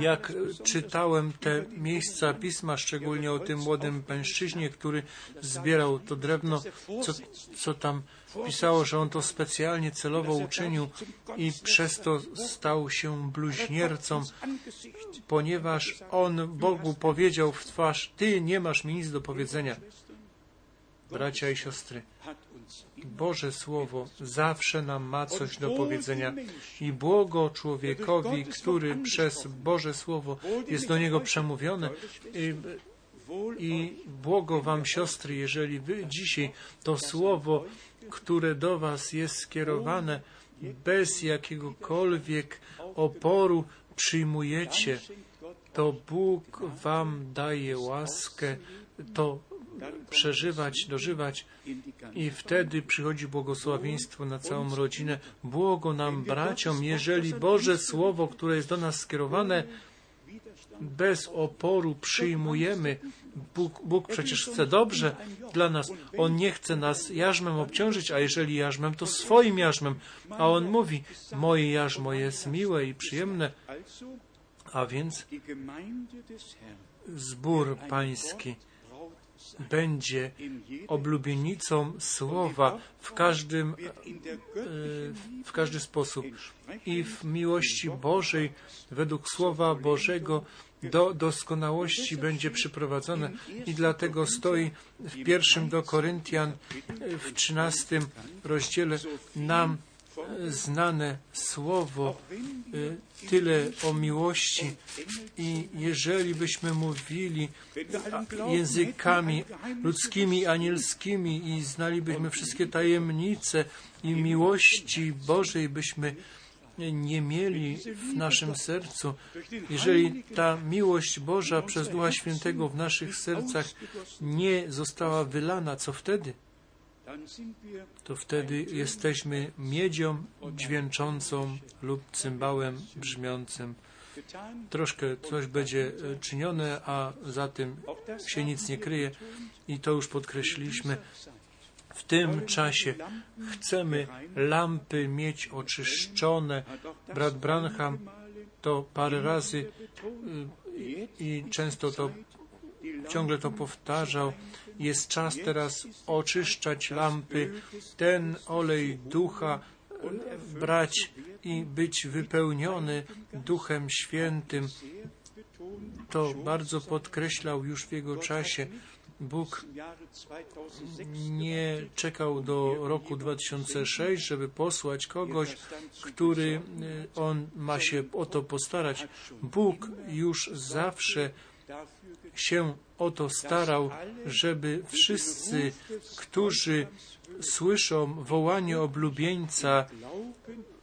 jak czytałem te miejsca pisma, szczególnie o tym młodym mężczyźnie, który zbierał to drewno, co, co tam pisało, że on to specjalnie celowo uczynił i przez to stał się bluźniercą, ponieważ on Bogu powiedział w twarz, Ty nie masz mi nic do powiedzenia. Bracia i siostry, Boże Słowo zawsze nam ma coś do powiedzenia i błogo człowiekowi, który przez Boże Słowo jest do niego przemówione. I, i błogo Wam, siostry, jeżeli Wy dzisiaj to Słowo, które do Was jest skierowane, bez jakiegokolwiek oporu przyjmujecie, to Bóg Wam daje łaskę to przeżywać, dożywać i wtedy przychodzi błogosławieństwo na całą rodzinę. Błogo nam, braciom, jeżeli Boże Słowo, które jest do nas skierowane, bez oporu przyjmujemy. Bóg, Bóg przecież chce dobrze dla nas. On nie chce nas jarzmem obciążyć, a jeżeli jarzmem, to swoim jarzmem. A On mówi, moje jarzmo jest miłe i przyjemne. A więc zbór pański będzie oblubienicą słowa w każdym, e, w każdy sposób i w miłości Bożej według słowa Bożego do doskonałości będzie przyprowadzone i dlatego stoi w pierwszym do Koryntian w trzynastym rozdziale nam znane słowo, y, tyle o miłości. I jeżeli byśmy mówili językami ludzkimi, anielskimi i znalibyśmy wszystkie tajemnice i miłości Bożej, byśmy nie mieli w naszym sercu, jeżeli ta miłość Boża przez Ducha Świętego w naszych sercach nie została wylana, co wtedy? to wtedy jesteśmy miedzią dźwięczącą lub cymbałem brzmiącym. Troszkę coś będzie e, czynione, a za tym się nic nie kryje i to już podkreśliliśmy. W tym czasie chcemy lampy mieć oczyszczone. Brat Branham to parę razy e, i często to ciągle to powtarzał. Jest czas teraz oczyszczać lampy, ten olej ducha brać i być wypełniony Duchem Świętym. To bardzo podkreślał już w jego czasie. Bóg nie czekał do roku 2006, żeby posłać kogoś, który on ma się o to postarać. Bóg już zawsze się o to starał, żeby wszyscy, którzy słyszą wołanie oblubieńca,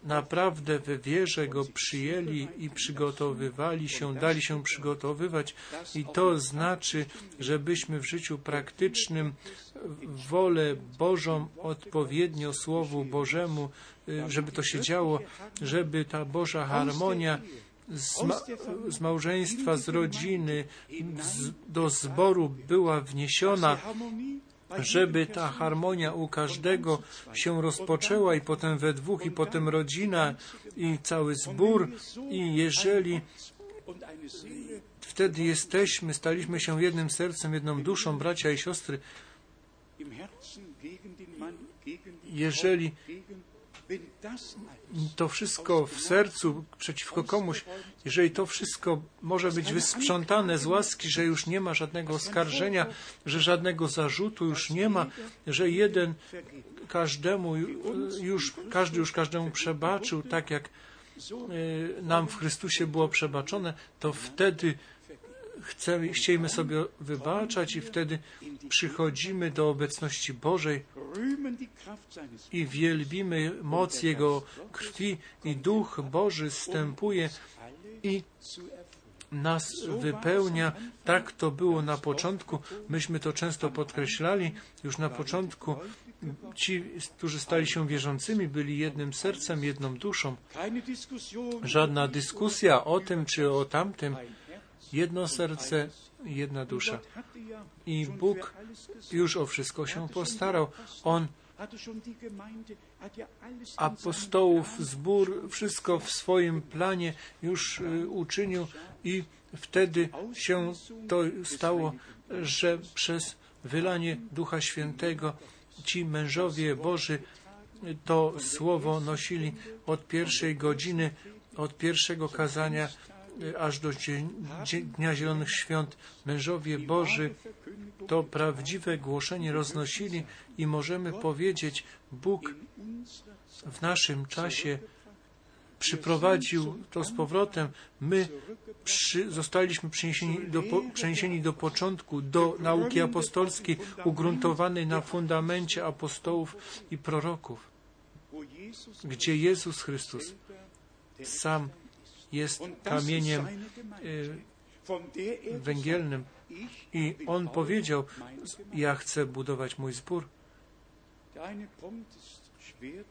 naprawdę we wierze go przyjęli i przygotowywali się, dali się przygotowywać. I to znaczy, żebyśmy w życiu praktycznym wolę Bożą odpowiednio Słowu Bożemu, żeby to się działo, żeby ta Boża harmonia z, ma z małżeństwa, z rodziny z, do zboru była wniesiona, żeby ta harmonia u każdego się rozpoczęła i potem we dwóch, i potem rodzina i cały zbór. I jeżeli wtedy jesteśmy, staliśmy się jednym sercem, jedną duszą, bracia i siostry, jeżeli to wszystko w sercu przeciwko komuś, jeżeli to wszystko może być wysprzątane z łaski, że już nie ma żadnego oskarżenia, że żadnego zarzutu już nie ma, że jeden każdemu już, każdy już każdemu przebaczył, tak jak e, nam w Chrystusie było przebaczone, to wtedy chcemy, chcielibyśmy sobie wybaczać i wtedy przychodzimy do obecności Bożej i wielbimy moc Jego krwi i Duch Boży stępuje i nas wypełnia. Tak to było na początku. Myśmy to często podkreślali już na początku. Ci, którzy stali się wierzącymi, byli jednym sercem, jedną duszą. Żadna dyskusja o tym czy o tamtym jedno serce, jedna dusza. I Bóg już o wszystko się postarał. On apostołów, zbór, wszystko w swoim planie już y, uczynił i wtedy się to stało, że przez wylanie Ducha Świętego ci mężowie Boży to słowo nosili od pierwszej godziny, od pierwszego kazania aż do Dnia Zielonych Świąt mężowie Boży to prawdziwe głoszenie roznosili i możemy powiedzieć, Bóg w naszym czasie przyprowadził to z powrotem. My przy, zostaliśmy przeniesieni do, przeniesieni do początku, do nauki apostolskiej, ugruntowanej na fundamencie apostołów i proroków, gdzie Jezus Chrystus sam jest kamieniem y, węgielnym. I on powiedział, ja chcę budować mój zbór.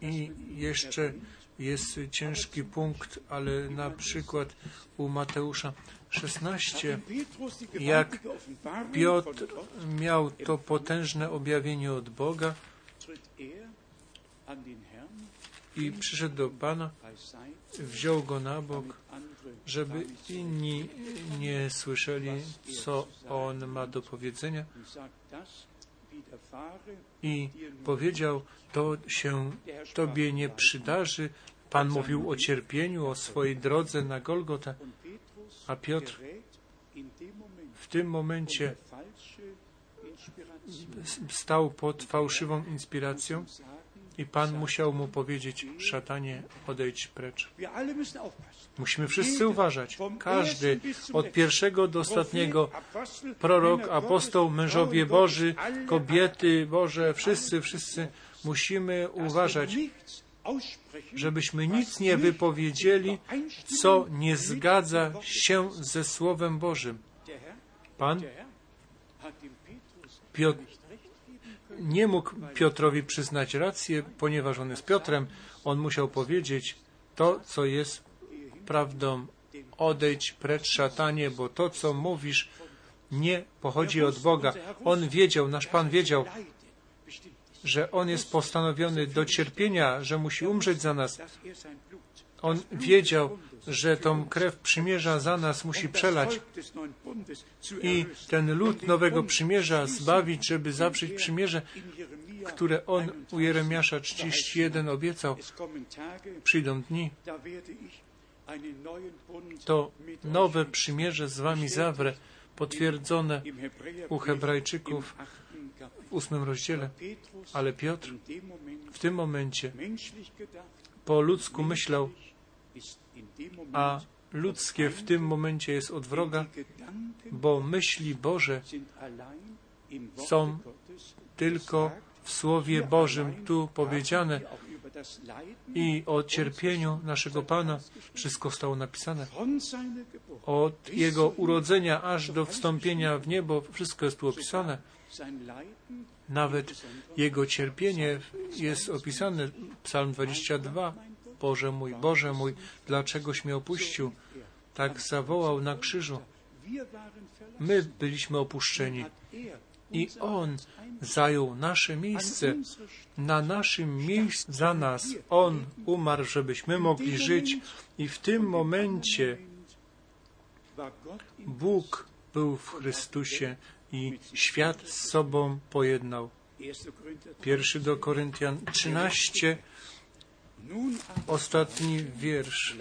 I jeszcze jest ciężki punkt, ale na przykład u Mateusza 16, jak Piotr miał to potężne objawienie od Boga i przyszedł do Pana, wziął go na bok, żeby inni nie słyszeli, co on ma do powiedzenia. I powiedział, to się Tobie nie przydarzy. Pan mówił o cierpieniu, o swojej drodze na Golgotę, a Piotr w tym momencie stał pod fałszywą inspiracją i Pan musiał mu powiedzieć, szatanie, odejdź precz. Musimy wszyscy uważać. Każdy, od pierwszego do ostatniego, prorok, apostoł, mężowie Boży, kobiety Boże, wszyscy, wszyscy musimy uważać, żebyśmy nic nie wypowiedzieli, co nie zgadza się ze Słowem Bożym. Pan Piotr nie mógł Piotrowi przyznać rację, ponieważ on jest Piotrem. On musiał powiedzieć to, co jest prawdą. Odejdź precz szatanie, bo to, co mówisz, nie pochodzi od Boga. On wiedział, nasz Pan wiedział, że On jest postanowiony do cierpienia, że musi umrzeć za nas. On wiedział, że tą krew przymierza za nas musi przelać i ten lud nowego przymierza zbawić, żeby zawrzeć przymierze, które on u Jeremiasza 31 obiecał. Przyjdą dni, to nowe przymierze z wami zawrę, potwierdzone u Hebrajczyków w ósmym rozdziale. Ale Piotr w tym momencie po ludzku myślał, a ludzkie w tym momencie jest od wroga, bo myśli Boże są tylko w Słowie Bożym tu powiedziane i o cierpieniu naszego Pana wszystko stało napisane. Od Jego urodzenia aż do wstąpienia w niebo wszystko jest tu opisane. Nawet Jego cierpienie jest opisane. Psalm 22. Boże mój, Boże mój, dlaczegoś mnie opuścił? Tak zawołał na krzyżu. My byliśmy opuszczeni i On zajął nasze miejsce. Na naszym miejscu za nas On umarł, żebyśmy mogli żyć i w tym momencie Bóg był w Chrystusie i świat z sobą pojednał. Pierwszy do Koryntian 13 Ostatni wiersz.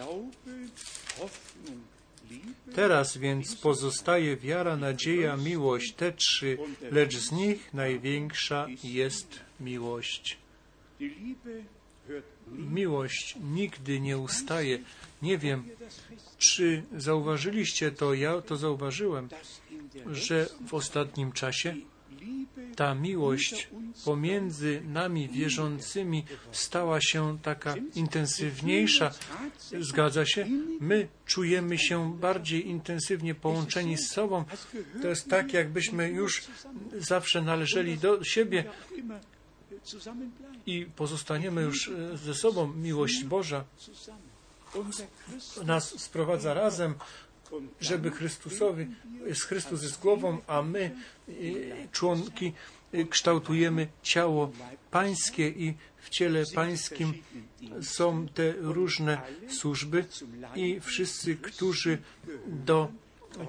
Teraz więc pozostaje wiara, nadzieja, miłość, te trzy, lecz z nich największa jest miłość. Miłość nigdy nie ustaje. Nie wiem, czy zauważyliście to, ja to zauważyłem, że w ostatnim czasie ta miłość pomiędzy nami wierzącymi stała się taka intensywniejsza. Zgadza się? My czujemy się bardziej intensywnie połączeni z sobą. To jest tak, jakbyśmy już zawsze należeli do siebie i pozostaniemy już ze sobą. Miłość Boża nas sprowadza razem żeby Chrystusowi, Chrystus jest głową, a my, członki, kształtujemy ciało pańskie i w ciele pańskim są te różne służby i wszyscy, którzy do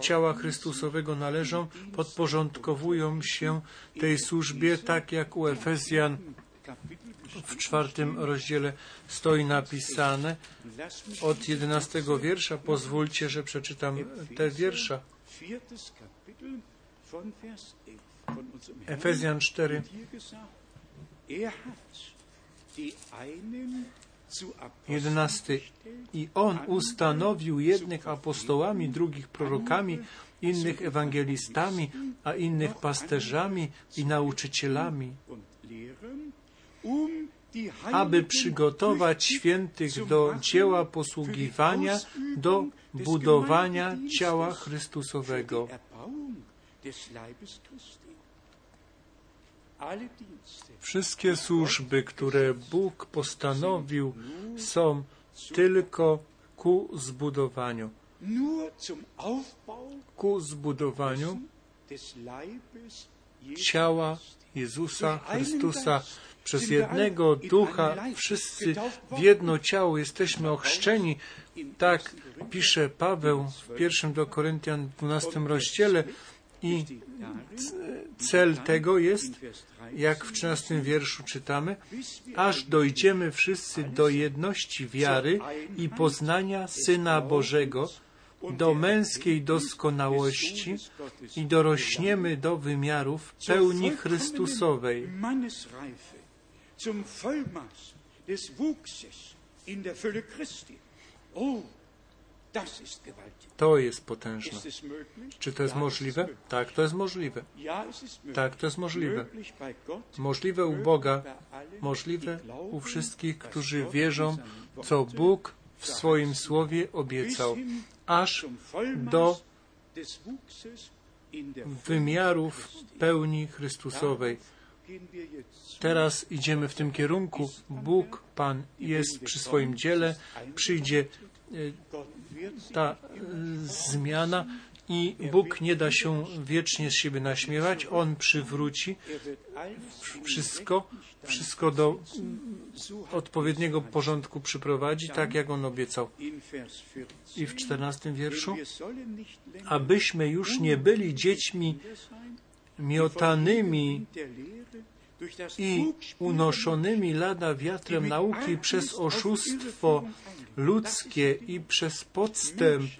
ciała Chrystusowego należą, podporządkowują się tej służbie, tak jak u Efezjan w czwartym rozdziale stoi napisane od jedenastego wiersza. Pozwólcie, że przeczytam te wiersza. Efezjan 4. Jedenasty. I on ustanowił jednych apostołami, drugich prorokami, innych ewangelistami, a innych pasterzami i nauczycielami aby przygotować świętych do dzieła posługiwania, do budowania ciała Chrystusowego. Wszystkie służby, które Bóg postanowił, są tylko ku zbudowaniu. Ku zbudowaniu ciała Jezusa Chrystusa przez jednego ducha wszyscy w jedno ciało jesteśmy ochrzczeni. Tak pisze Paweł w pierwszym do Koryntian 12 rozdziale i cel tego jest, jak w 13 wierszu czytamy, aż dojdziemy wszyscy do jedności wiary i poznania Syna Bożego, do męskiej doskonałości i dorośniemy do wymiarów pełni Chrystusowej zum Vollmaß des Wuchses in der Fülle Christi. Oh. To jest potężne. Czy to jest możliwe? Tak, to jest możliwe. Tak, to jest możliwe. Możliwe u Boga, możliwe u wszystkich, którzy wierzą, co Bóg w swoim słowie obiecał, aż do wymiarów pełni Chrystusowej. Teraz idziemy w tym kierunku. Bóg, Pan jest przy swoim dziele, przyjdzie e, ta e, zmiana i Bóg nie da się wiecznie z siebie naśmiewać. On przywróci wszystko, wszystko do odpowiedniego porządku przyprowadzi, tak jak On obiecał. I w czternastym wierszu, abyśmy już nie byli dziećmi miotanymi i unoszonymi lada wiatrem nauki przez oszustwo ludzkie i przez podstęp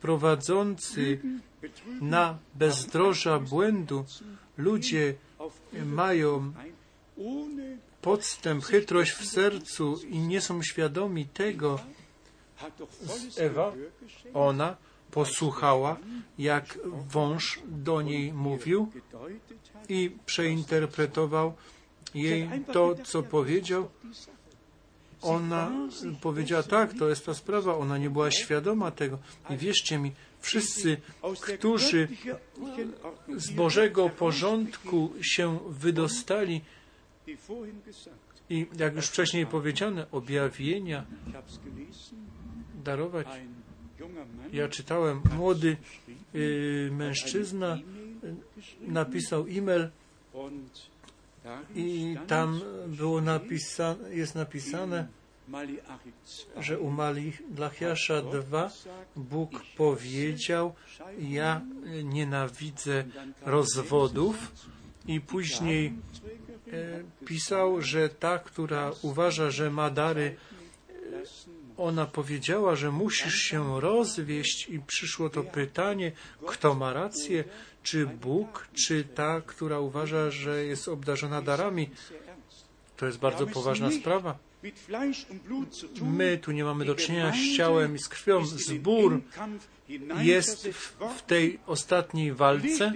prowadzący na bezdroża błędu, ludzie mają podstęp, chytrość w sercu i nie są świadomi tego. Ewa, ona posłuchała, jak wąż do niej mówił i przeinterpretował jej to, co powiedział. Ona powiedziała, tak, to jest ta sprawa. Ona nie była świadoma tego. I wierzcie mi, wszyscy, którzy z Bożego porządku się wydostali i, jak już wcześniej powiedziane, objawienia darować. Ja czytałem, młody y, mężczyzna napisał e-mail i tam było napisane, jest napisane, że u Malachiasza 2 Bóg powiedział, ja nienawidzę rozwodów. I później e, pisał, że ta, która uważa, że ma dary ona powiedziała, że musisz się rozwieść i przyszło to pytanie, kto ma rację, czy Bóg, czy ta, która uważa, że jest obdarzona darami. To jest bardzo poważna sprawa. My tu nie mamy do czynienia z ciałem i z krwią. Zbór jest w tej ostatniej walce.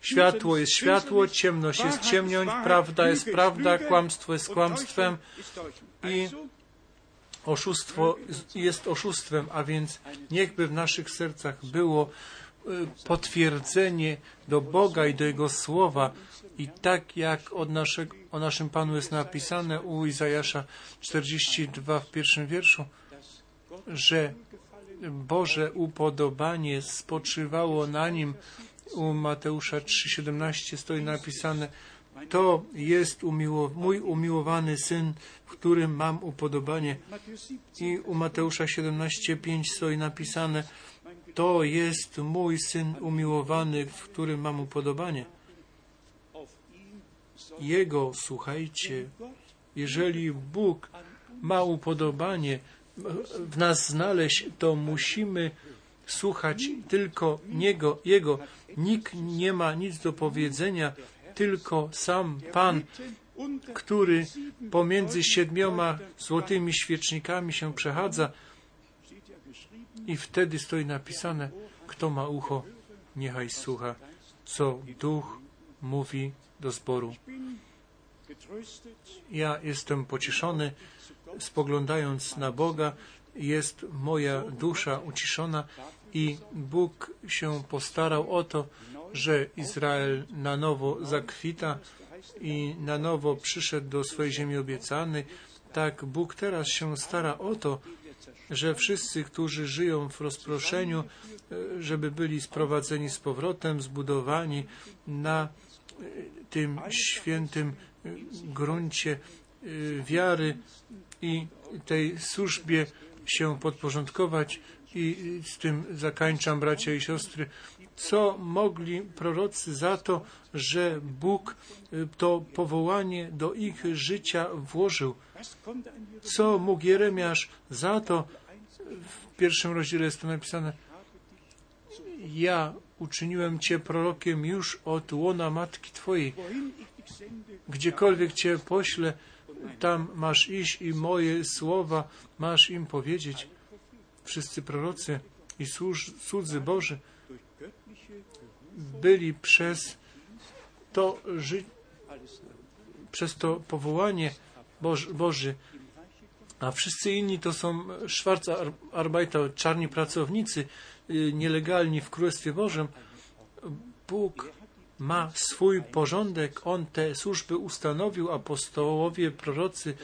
Światło jest światło, ciemność jest ciemność, prawda jest prawda, kłamstwo jest kłamstwem i oszustwo jest oszustwem, a więc niechby w naszych sercach było y, potwierdzenie do Boga i do Jego Słowa i tak jak od naszego, o naszym Panu jest napisane u Izajasza 42 w pierwszym wierszu, że Boże upodobanie spoczywało na nim. U Mateusza 3,17 stoi napisane, to jest mój umiłowany syn, w którym mam upodobanie. I u Mateusza 17,5 stoi napisane, to jest mój syn umiłowany, w którym mam upodobanie. Jego słuchajcie. Jeżeli Bóg ma upodobanie w nas znaleźć, to musimy słuchać tylko Niego, Jego. Nikt nie ma nic do powiedzenia, tylko sam Pan, który pomiędzy siedmioma złotymi świecznikami się przechadza i wtedy stoi napisane, kto ma ucho, niechaj słucha, co Duch mówi do zboru. Ja jestem pocieszony, spoglądając na Boga, jest moja dusza uciszona i Bóg się postarał o to, że Izrael na nowo zakwita i na nowo przyszedł do swojej ziemi obiecanej. Tak Bóg teraz się stara o to, że wszyscy, którzy żyją w rozproszeniu, żeby byli sprowadzeni z powrotem, zbudowani na tym świętym gruncie y, wiary i tej służbie się podporządkować i z tym zakańczam, bracia i siostry, co mogli prorocy za to, że Bóg y, to powołanie do ich życia włożył. Co mógł Jeremiasz za to, w pierwszym rozdziale jest to napisane, ja uczyniłem Cię prorokiem już od łona matki Twojej. Gdziekolwiek Cię poślę, tam masz iść i moje słowa masz im powiedzieć. Wszyscy prorocy i słudzy Boży byli przez to ży- przez to powołanie Boży, Boży, a wszyscy inni to są Schwarzarbeiter, czarni pracownicy, y, nielegalni w Królestwie Bożym. Bóg ma swój porządek, On te służby ustanowił, apostołowie, prorocy,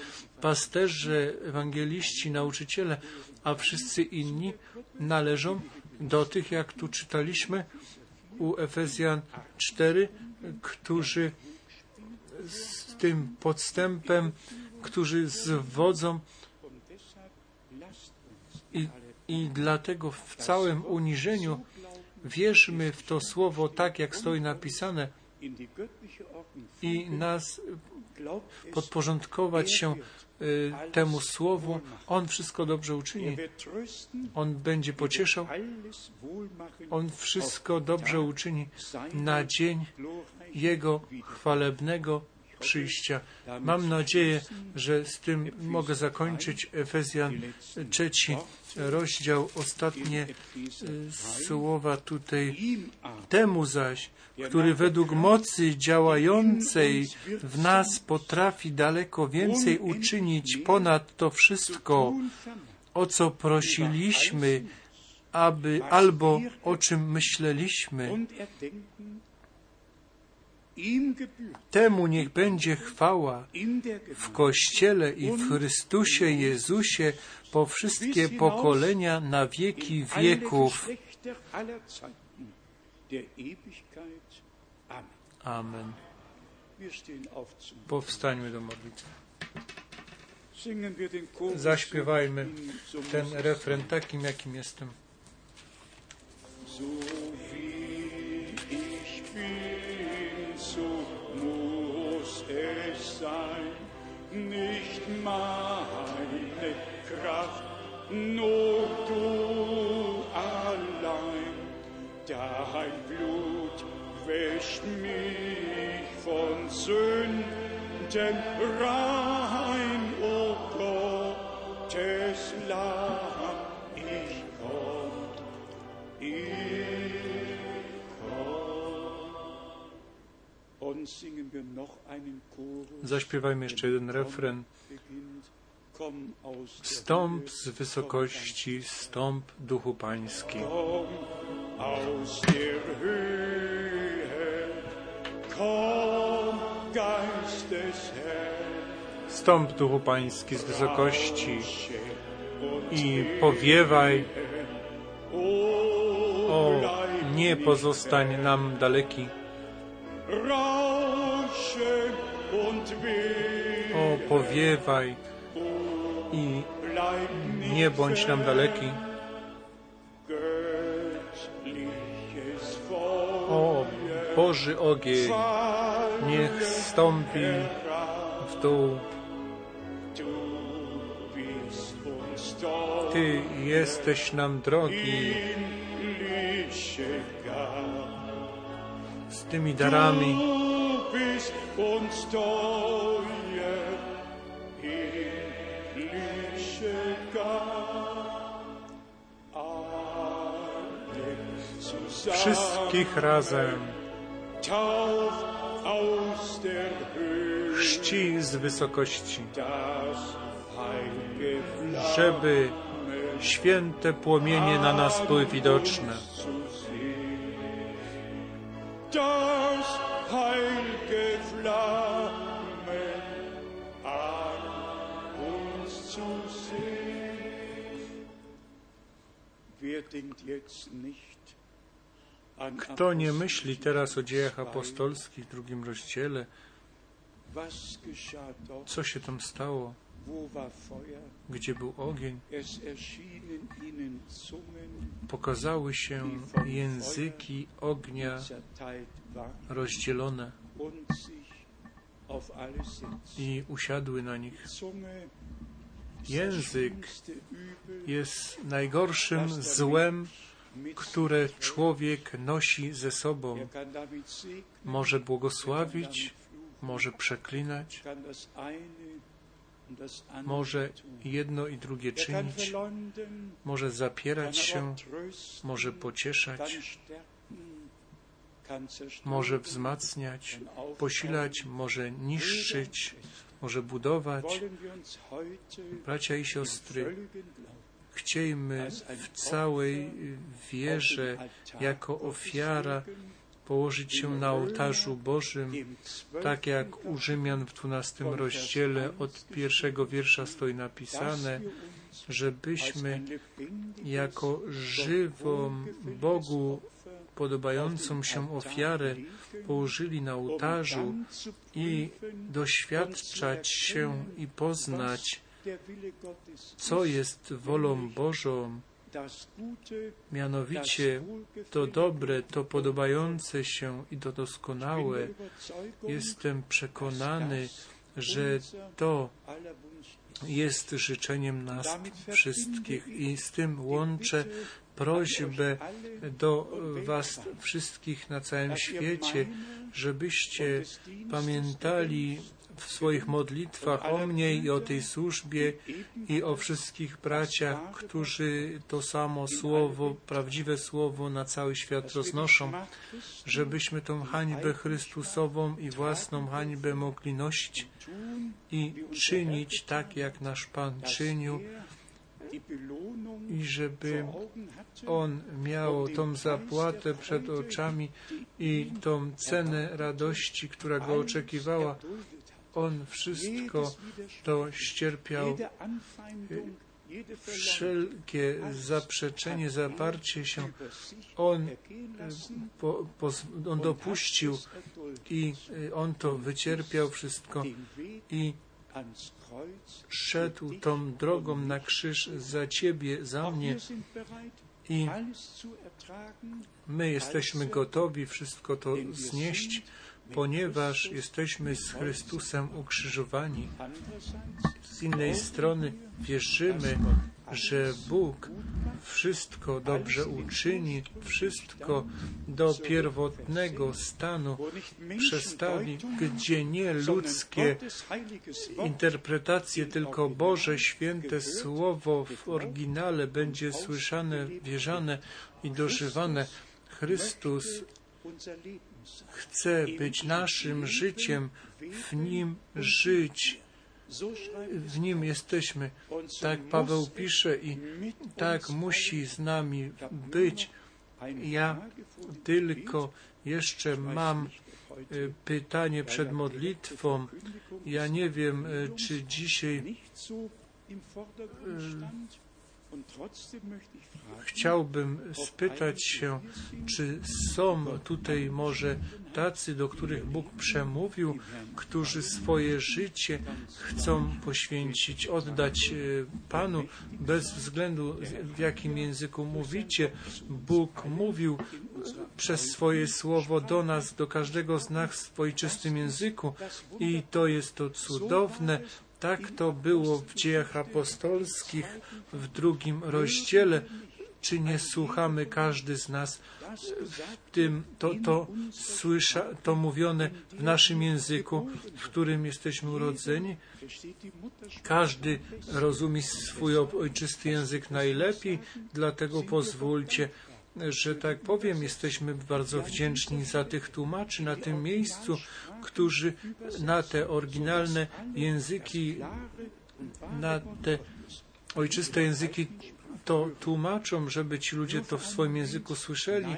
pasterze, ewangeliści, nauczyciele, a wszyscy inni należą do tych, jak tu czytaliśmy u Efezjan 4, którzy z tym podstępem, którzy zwodzą i, i dlatego w całym uniżeniu wierzmy w to słowo tak, jak stoi napisane. I nas podporządkować się y, temu słowu. On wszystko dobrze uczyni. On będzie pocieszał. On wszystko dobrze uczyni na dzień Jego chwalebnego przyjścia. Mam nadzieję, że z tym mogę zakończyć Efezjan trzeci rozdział, ostatnie y, słowa tutaj. Temu zaś, który według mocy działającej w nas potrafi daleko więcej uczynić ponad to wszystko, o co prosiliśmy, aby albo o czym myśleliśmy, Temu niech będzie chwała w Kościele i w Chrystusie Jezusie po wszystkie pokolenia na wieki wieków. Amen. Powstańmy do modlitwy. Zaśpiewajmy ten refren takim, jakim jestem. Es sein, nicht meine Kraft, nur du allein, dein Blut wäscht mich von Sünden rein, o Gottes Lamm, Zaśpiewajmy jeszcze jeden refren. Stąp z wysokości, stąp duchu pański. Stąp duchu pański z wysokości i powiewaj, o nie pozostań nam daleki, powiewaj i nie bądź nam daleki, o Boży ogień, niech stąpi w dół. Ty jesteś nam drogi z tymi darami. Wszystkich razem czci z wysokości, żeby święte płomienie na nas były widoczne. Wer denkt jetzt nicht Kto nie myśli teraz o dziejach apostolskich w drugim rozdziale, co się tam stało, gdzie był ogień, pokazały się języki ognia rozdzielone i usiadły na nich. Język Jest najgorszym złem, które człowiek nosi ze sobą. Może błogosławić, może przeklinać, może jedno i drugie czynić, może zapierać się, może pocieszać, może wzmacniać, posilać, może niszczyć, może budować. Bracia i siostry, chciejmy w całej wierze jako ofiara położyć się na ołtarzu Bożym, tak jak u Rzymian w 12 rozdziale od pierwszego wiersza stoi napisane, żebyśmy jako żywą Bogu podobającą się ofiarę położyli na ołtarzu i doświadczać się i poznać, co jest wolą Bożą, mianowicie to dobre, to podobające się i to doskonałe. Jestem przekonany, że to jest życzeniem nas wszystkich. i z tym łączę prośbę do Was wszystkich na całym świecie, żebyście pamiętali w swoich modlitwach o mnie i o tej służbie i o wszystkich braciach, którzy to samo słowo, prawdziwe słowo na cały świat roznoszą, żebyśmy tą hańbę Chrystusową i własną hańbę mogli nosić i czynić tak, jak nasz Pan czynił, i żeby On miał tą zapłatę przed oczami i tą cenę radości, która Go oczekiwała. On wszystko to ścierpiał, wszelkie zaprzeczenie, zaparcie się, On, po, po, on dopuścił i On to wycierpiał wszystko i szedł tą drogą na krzyż za Ciebie, za mnie i my jesteśmy gotowi wszystko to znieść, ponieważ jesteśmy z Chrystusem ukrzyżowani. Z innej strony wierzymy, że Bóg wszystko dobrze uczyni, wszystko do pierwotnego stanu przestawi, gdzie nie ludzkie interpretacje, tylko Boże święte Słowo w oryginale będzie słyszane, wierzane i dożywane. Chrystus chce być naszym życiem, w Nim żyć. W Nim jesteśmy. Tak Paweł pisze i tak musi z nami być. Ja tylko jeszcze mam y, pytanie przed modlitwą. Ja nie wiem, y, czy dzisiaj Chciałbym spytać się, czy są tutaj może tacy, do których Bóg przemówił, którzy swoje życie chcą poświęcić, oddać e, Panu, bez względu w jakim języku mówicie. Bóg mówił przez swoje słowo do nas, do każdego z nas w ojczystym języku i to jest to cudowne, tak to było w dziejach apostolskich w drugim rozdziale. Czy nie słuchamy każdy z nas w tym, to, to, słysza, to mówione w naszym języku, w którym jesteśmy urodzeni? Każdy rozumie swój ojczysty język najlepiej, dlatego pozwólcie, że tak powiem, jesteśmy bardzo wdzięczni za tych tłumaczy na tym miejscu, którzy na te oryginalne języki, na te ojczyste języki to tłumaczą, żeby ci ludzie to w swoim języku słyszeli.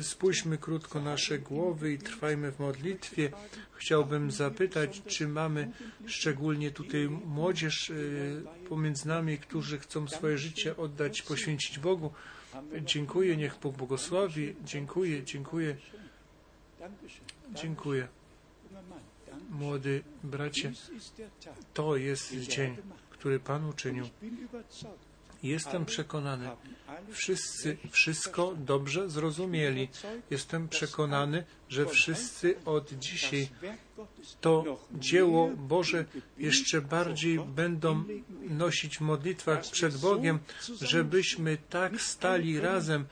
Spójrzmy krótko nasze głowy i trwajmy w modlitwie. Chciałbym zapytać, czy mamy szczególnie tutaj młodzież y, pomiędzy nami, którzy chcą swoje życie oddać, poświęcić Bogu. Dziękuję, niech Bóg błogosławi. Dziękuję, dziękuję. Dziękuję. Młody bracie, to jest dzień, który Pan uczynił. Jestem przekonany, wszyscy wszystko dobrze zrozumieli. Jestem przekonany, że wszyscy od dzisiaj to dzieło Boże jeszcze bardziej będą nosić w modlitwach przed Bogiem, żebyśmy tak stali razem.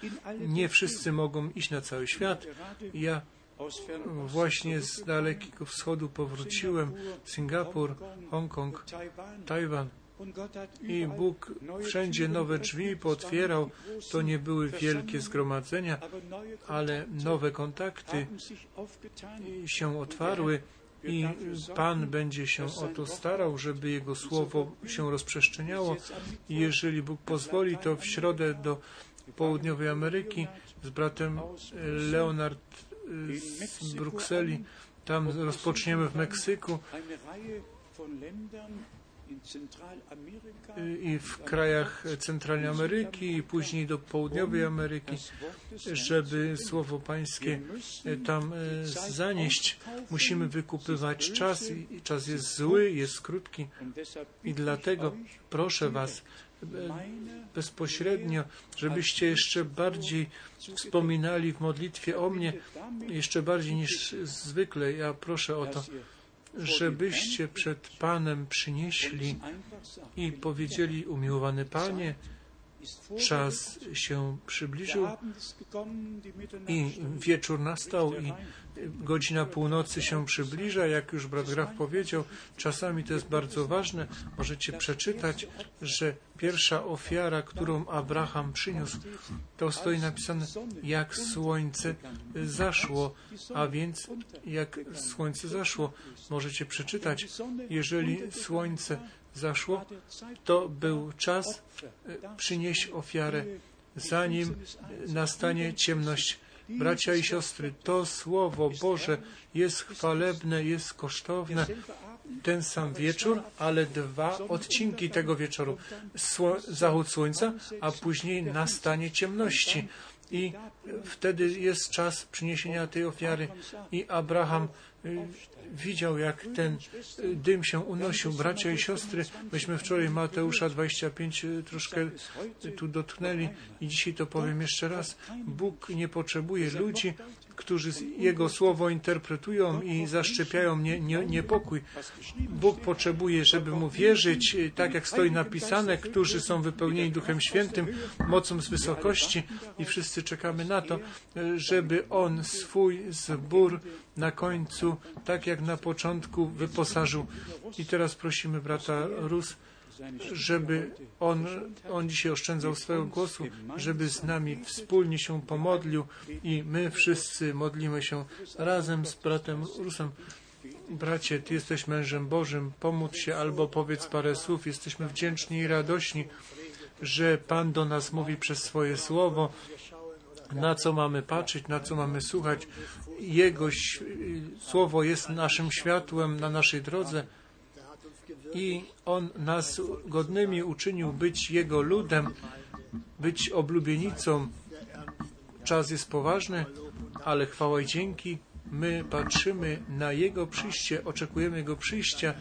Nie wszyscy mogą iść na cały świat. Ja właśnie z dalekiego wschodu powróciłem, Singapur, Hongkong, Tajwan. I Bóg wszędzie nowe drzwi potwierał. To nie były wielkie zgromadzenia, ale nowe kontakty się otwarły i Pan będzie się o to starał, żeby Jego Słowo się rozprzestrzeniało. Jeżeli Bóg pozwoli, to w środę do Południowej Ameryki z bratem Leonard z Brukseli, tam rozpoczniemy w Meksyku i w krajach centralnej Ameryki i później do południowej Ameryki, żeby Słowo Pańskie tam e, zanieść. Musimy wykupywać czas i czas jest zły, jest krótki i dlatego proszę Was e, bezpośrednio, żebyście jeszcze bardziej wspominali w modlitwie o mnie, jeszcze bardziej niż zwykle. Ja proszę o to żebyście przed Panem przynieśli i powiedzieli, umiłowany Panie, czas się przybliżył i wieczór nastał i godzina północy się przybliża, jak już brat Graf powiedział, czasami to jest bardzo ważne. Możecie przeczytać, że pierwsza ofiara, którą Abraham przyniósł, to stoi napisane, jak słońce zaszło, a więc jak słońce zaszło. Możecie przeczytać, jeżeli słońce zaszło, to był czas e, przynieść ofiarę, zanim nastanie ciemność. Bracia i siostry, to Słowo Boże jest chwalebne, jest kosztowne. Ten sam wieczór, ale dwa odcinki tego wieczoru. Sło zachód słońca, a później nastanie ciemności. I wtedy jest czas przyniesienia tej ofiary. I Abraham widział, jak ten y, dym się unosił. Bracia i siostry, myśmy wczoraj Mateusza 25 y, troszkę tu dotknęli i dzisiaj to powiem jeszcze raz. Bóg nie potrzebuje ludzi, którzy Jego słowo interpretują i zaszczepiają nie, nie, niepokój. Bóg potrzebuje, żeby Mu wierzyć, tak jak stoi napisane, którzy są wypełnieni Duchem Świętym, mocą z wysokości i wszyscy czekamy na to, żeby On swój zbór na końcu, tak jak na początku, wyposażył. I teraz prosimy brata Rus, żeby on, on dzisiaj oszczędzał swojego głosu, żeby z nami wspólnie się pomodlił i my wszyscy modlimy się razem z bratem Rusem. Bracie, Ty jesteś mężem Bożym, pomódl się albo powiedz parę słów. Jesteśmy wdzięczni i radośni, że Pan do nas mówi przez swoje słowo, na co mamy patrzeć, na co mamy słuchać. Jego słowo jest naszym światłem na naszej drodze i On nas godnymi uczynił być Jego ludem, być oblubienicą. Czas jest poważny, ale chwała i dzięki. My patrzymy na Jego przyjście, oczekujemy Jego przyjścia,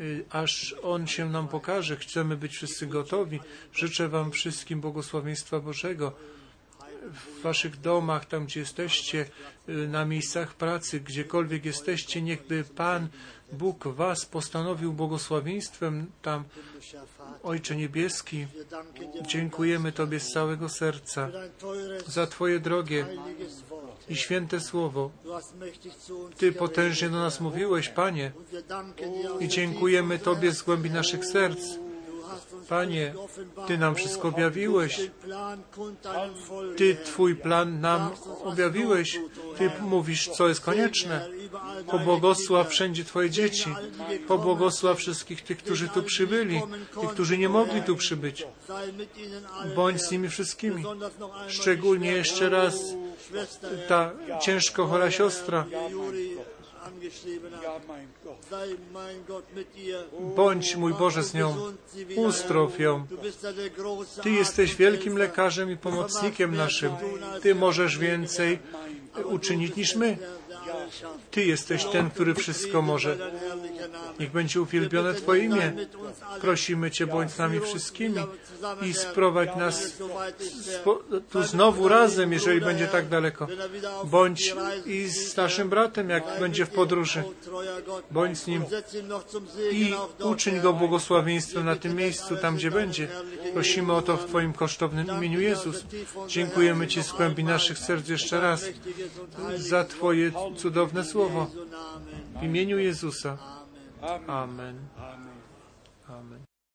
y, aż On się nam pokaże. Chcemy być wszyscy gotowi. Życzę Wam wszystkim błogosławieństwa Bożego w Waszych domach, tam gdzie jesteście, y, na miejscach pracy, gdziekolwiek jesteście, niechby Pan Bóg Was postanowił błogosławieństwem tam. Ojcze Niebieski, dziękujemy Tobie z całego serca za Twoje drogie i święte słowo. Ty potężnie do nas mówiłeś, Panie, i dziękujemy Tobie z głębi naszych serc. Panie, Ty nam wszystko objawiłeś. Ty Twój plan nam objawiłeś. Ty mówisz, co jest konieczne. Pobłogosław wszędzie Twoje dzieci. Pobłogosław wszystkich tych, którzy tu przybyli i którzy nie mogli tu przybyć. Bądź z nimi wszystkimi. Szczególnie jeszcze raz ta ciężko chora siostra. Bądź, mój Boże, z nią. Uzdrow ją. Ty jesteś wielkim lekarzem i pomocnikiem naszym. Ty możesz więcej uczynić niż my. Ty jesteś ten, który wszystko może. Niech będzie uwielbione Twoje imię. Prosimy Cię, bądź z nami wszystkimi i sprowadź nas tu znowu razem, jeżeli będzie tak daleko. Bądź i z naszym bratem, jak będzie w podróży. Bądź z nim i uczyń go błogosławieństwem na tym miejscu, tam gdzie będzie. Prosimy o to w Twoim kosztownym imieniu Jezus. Dziękujemy Ci z głębi naszych serc jeszcze raz za Twoje cudowne słowo. W imieniu Jezusa. Amen.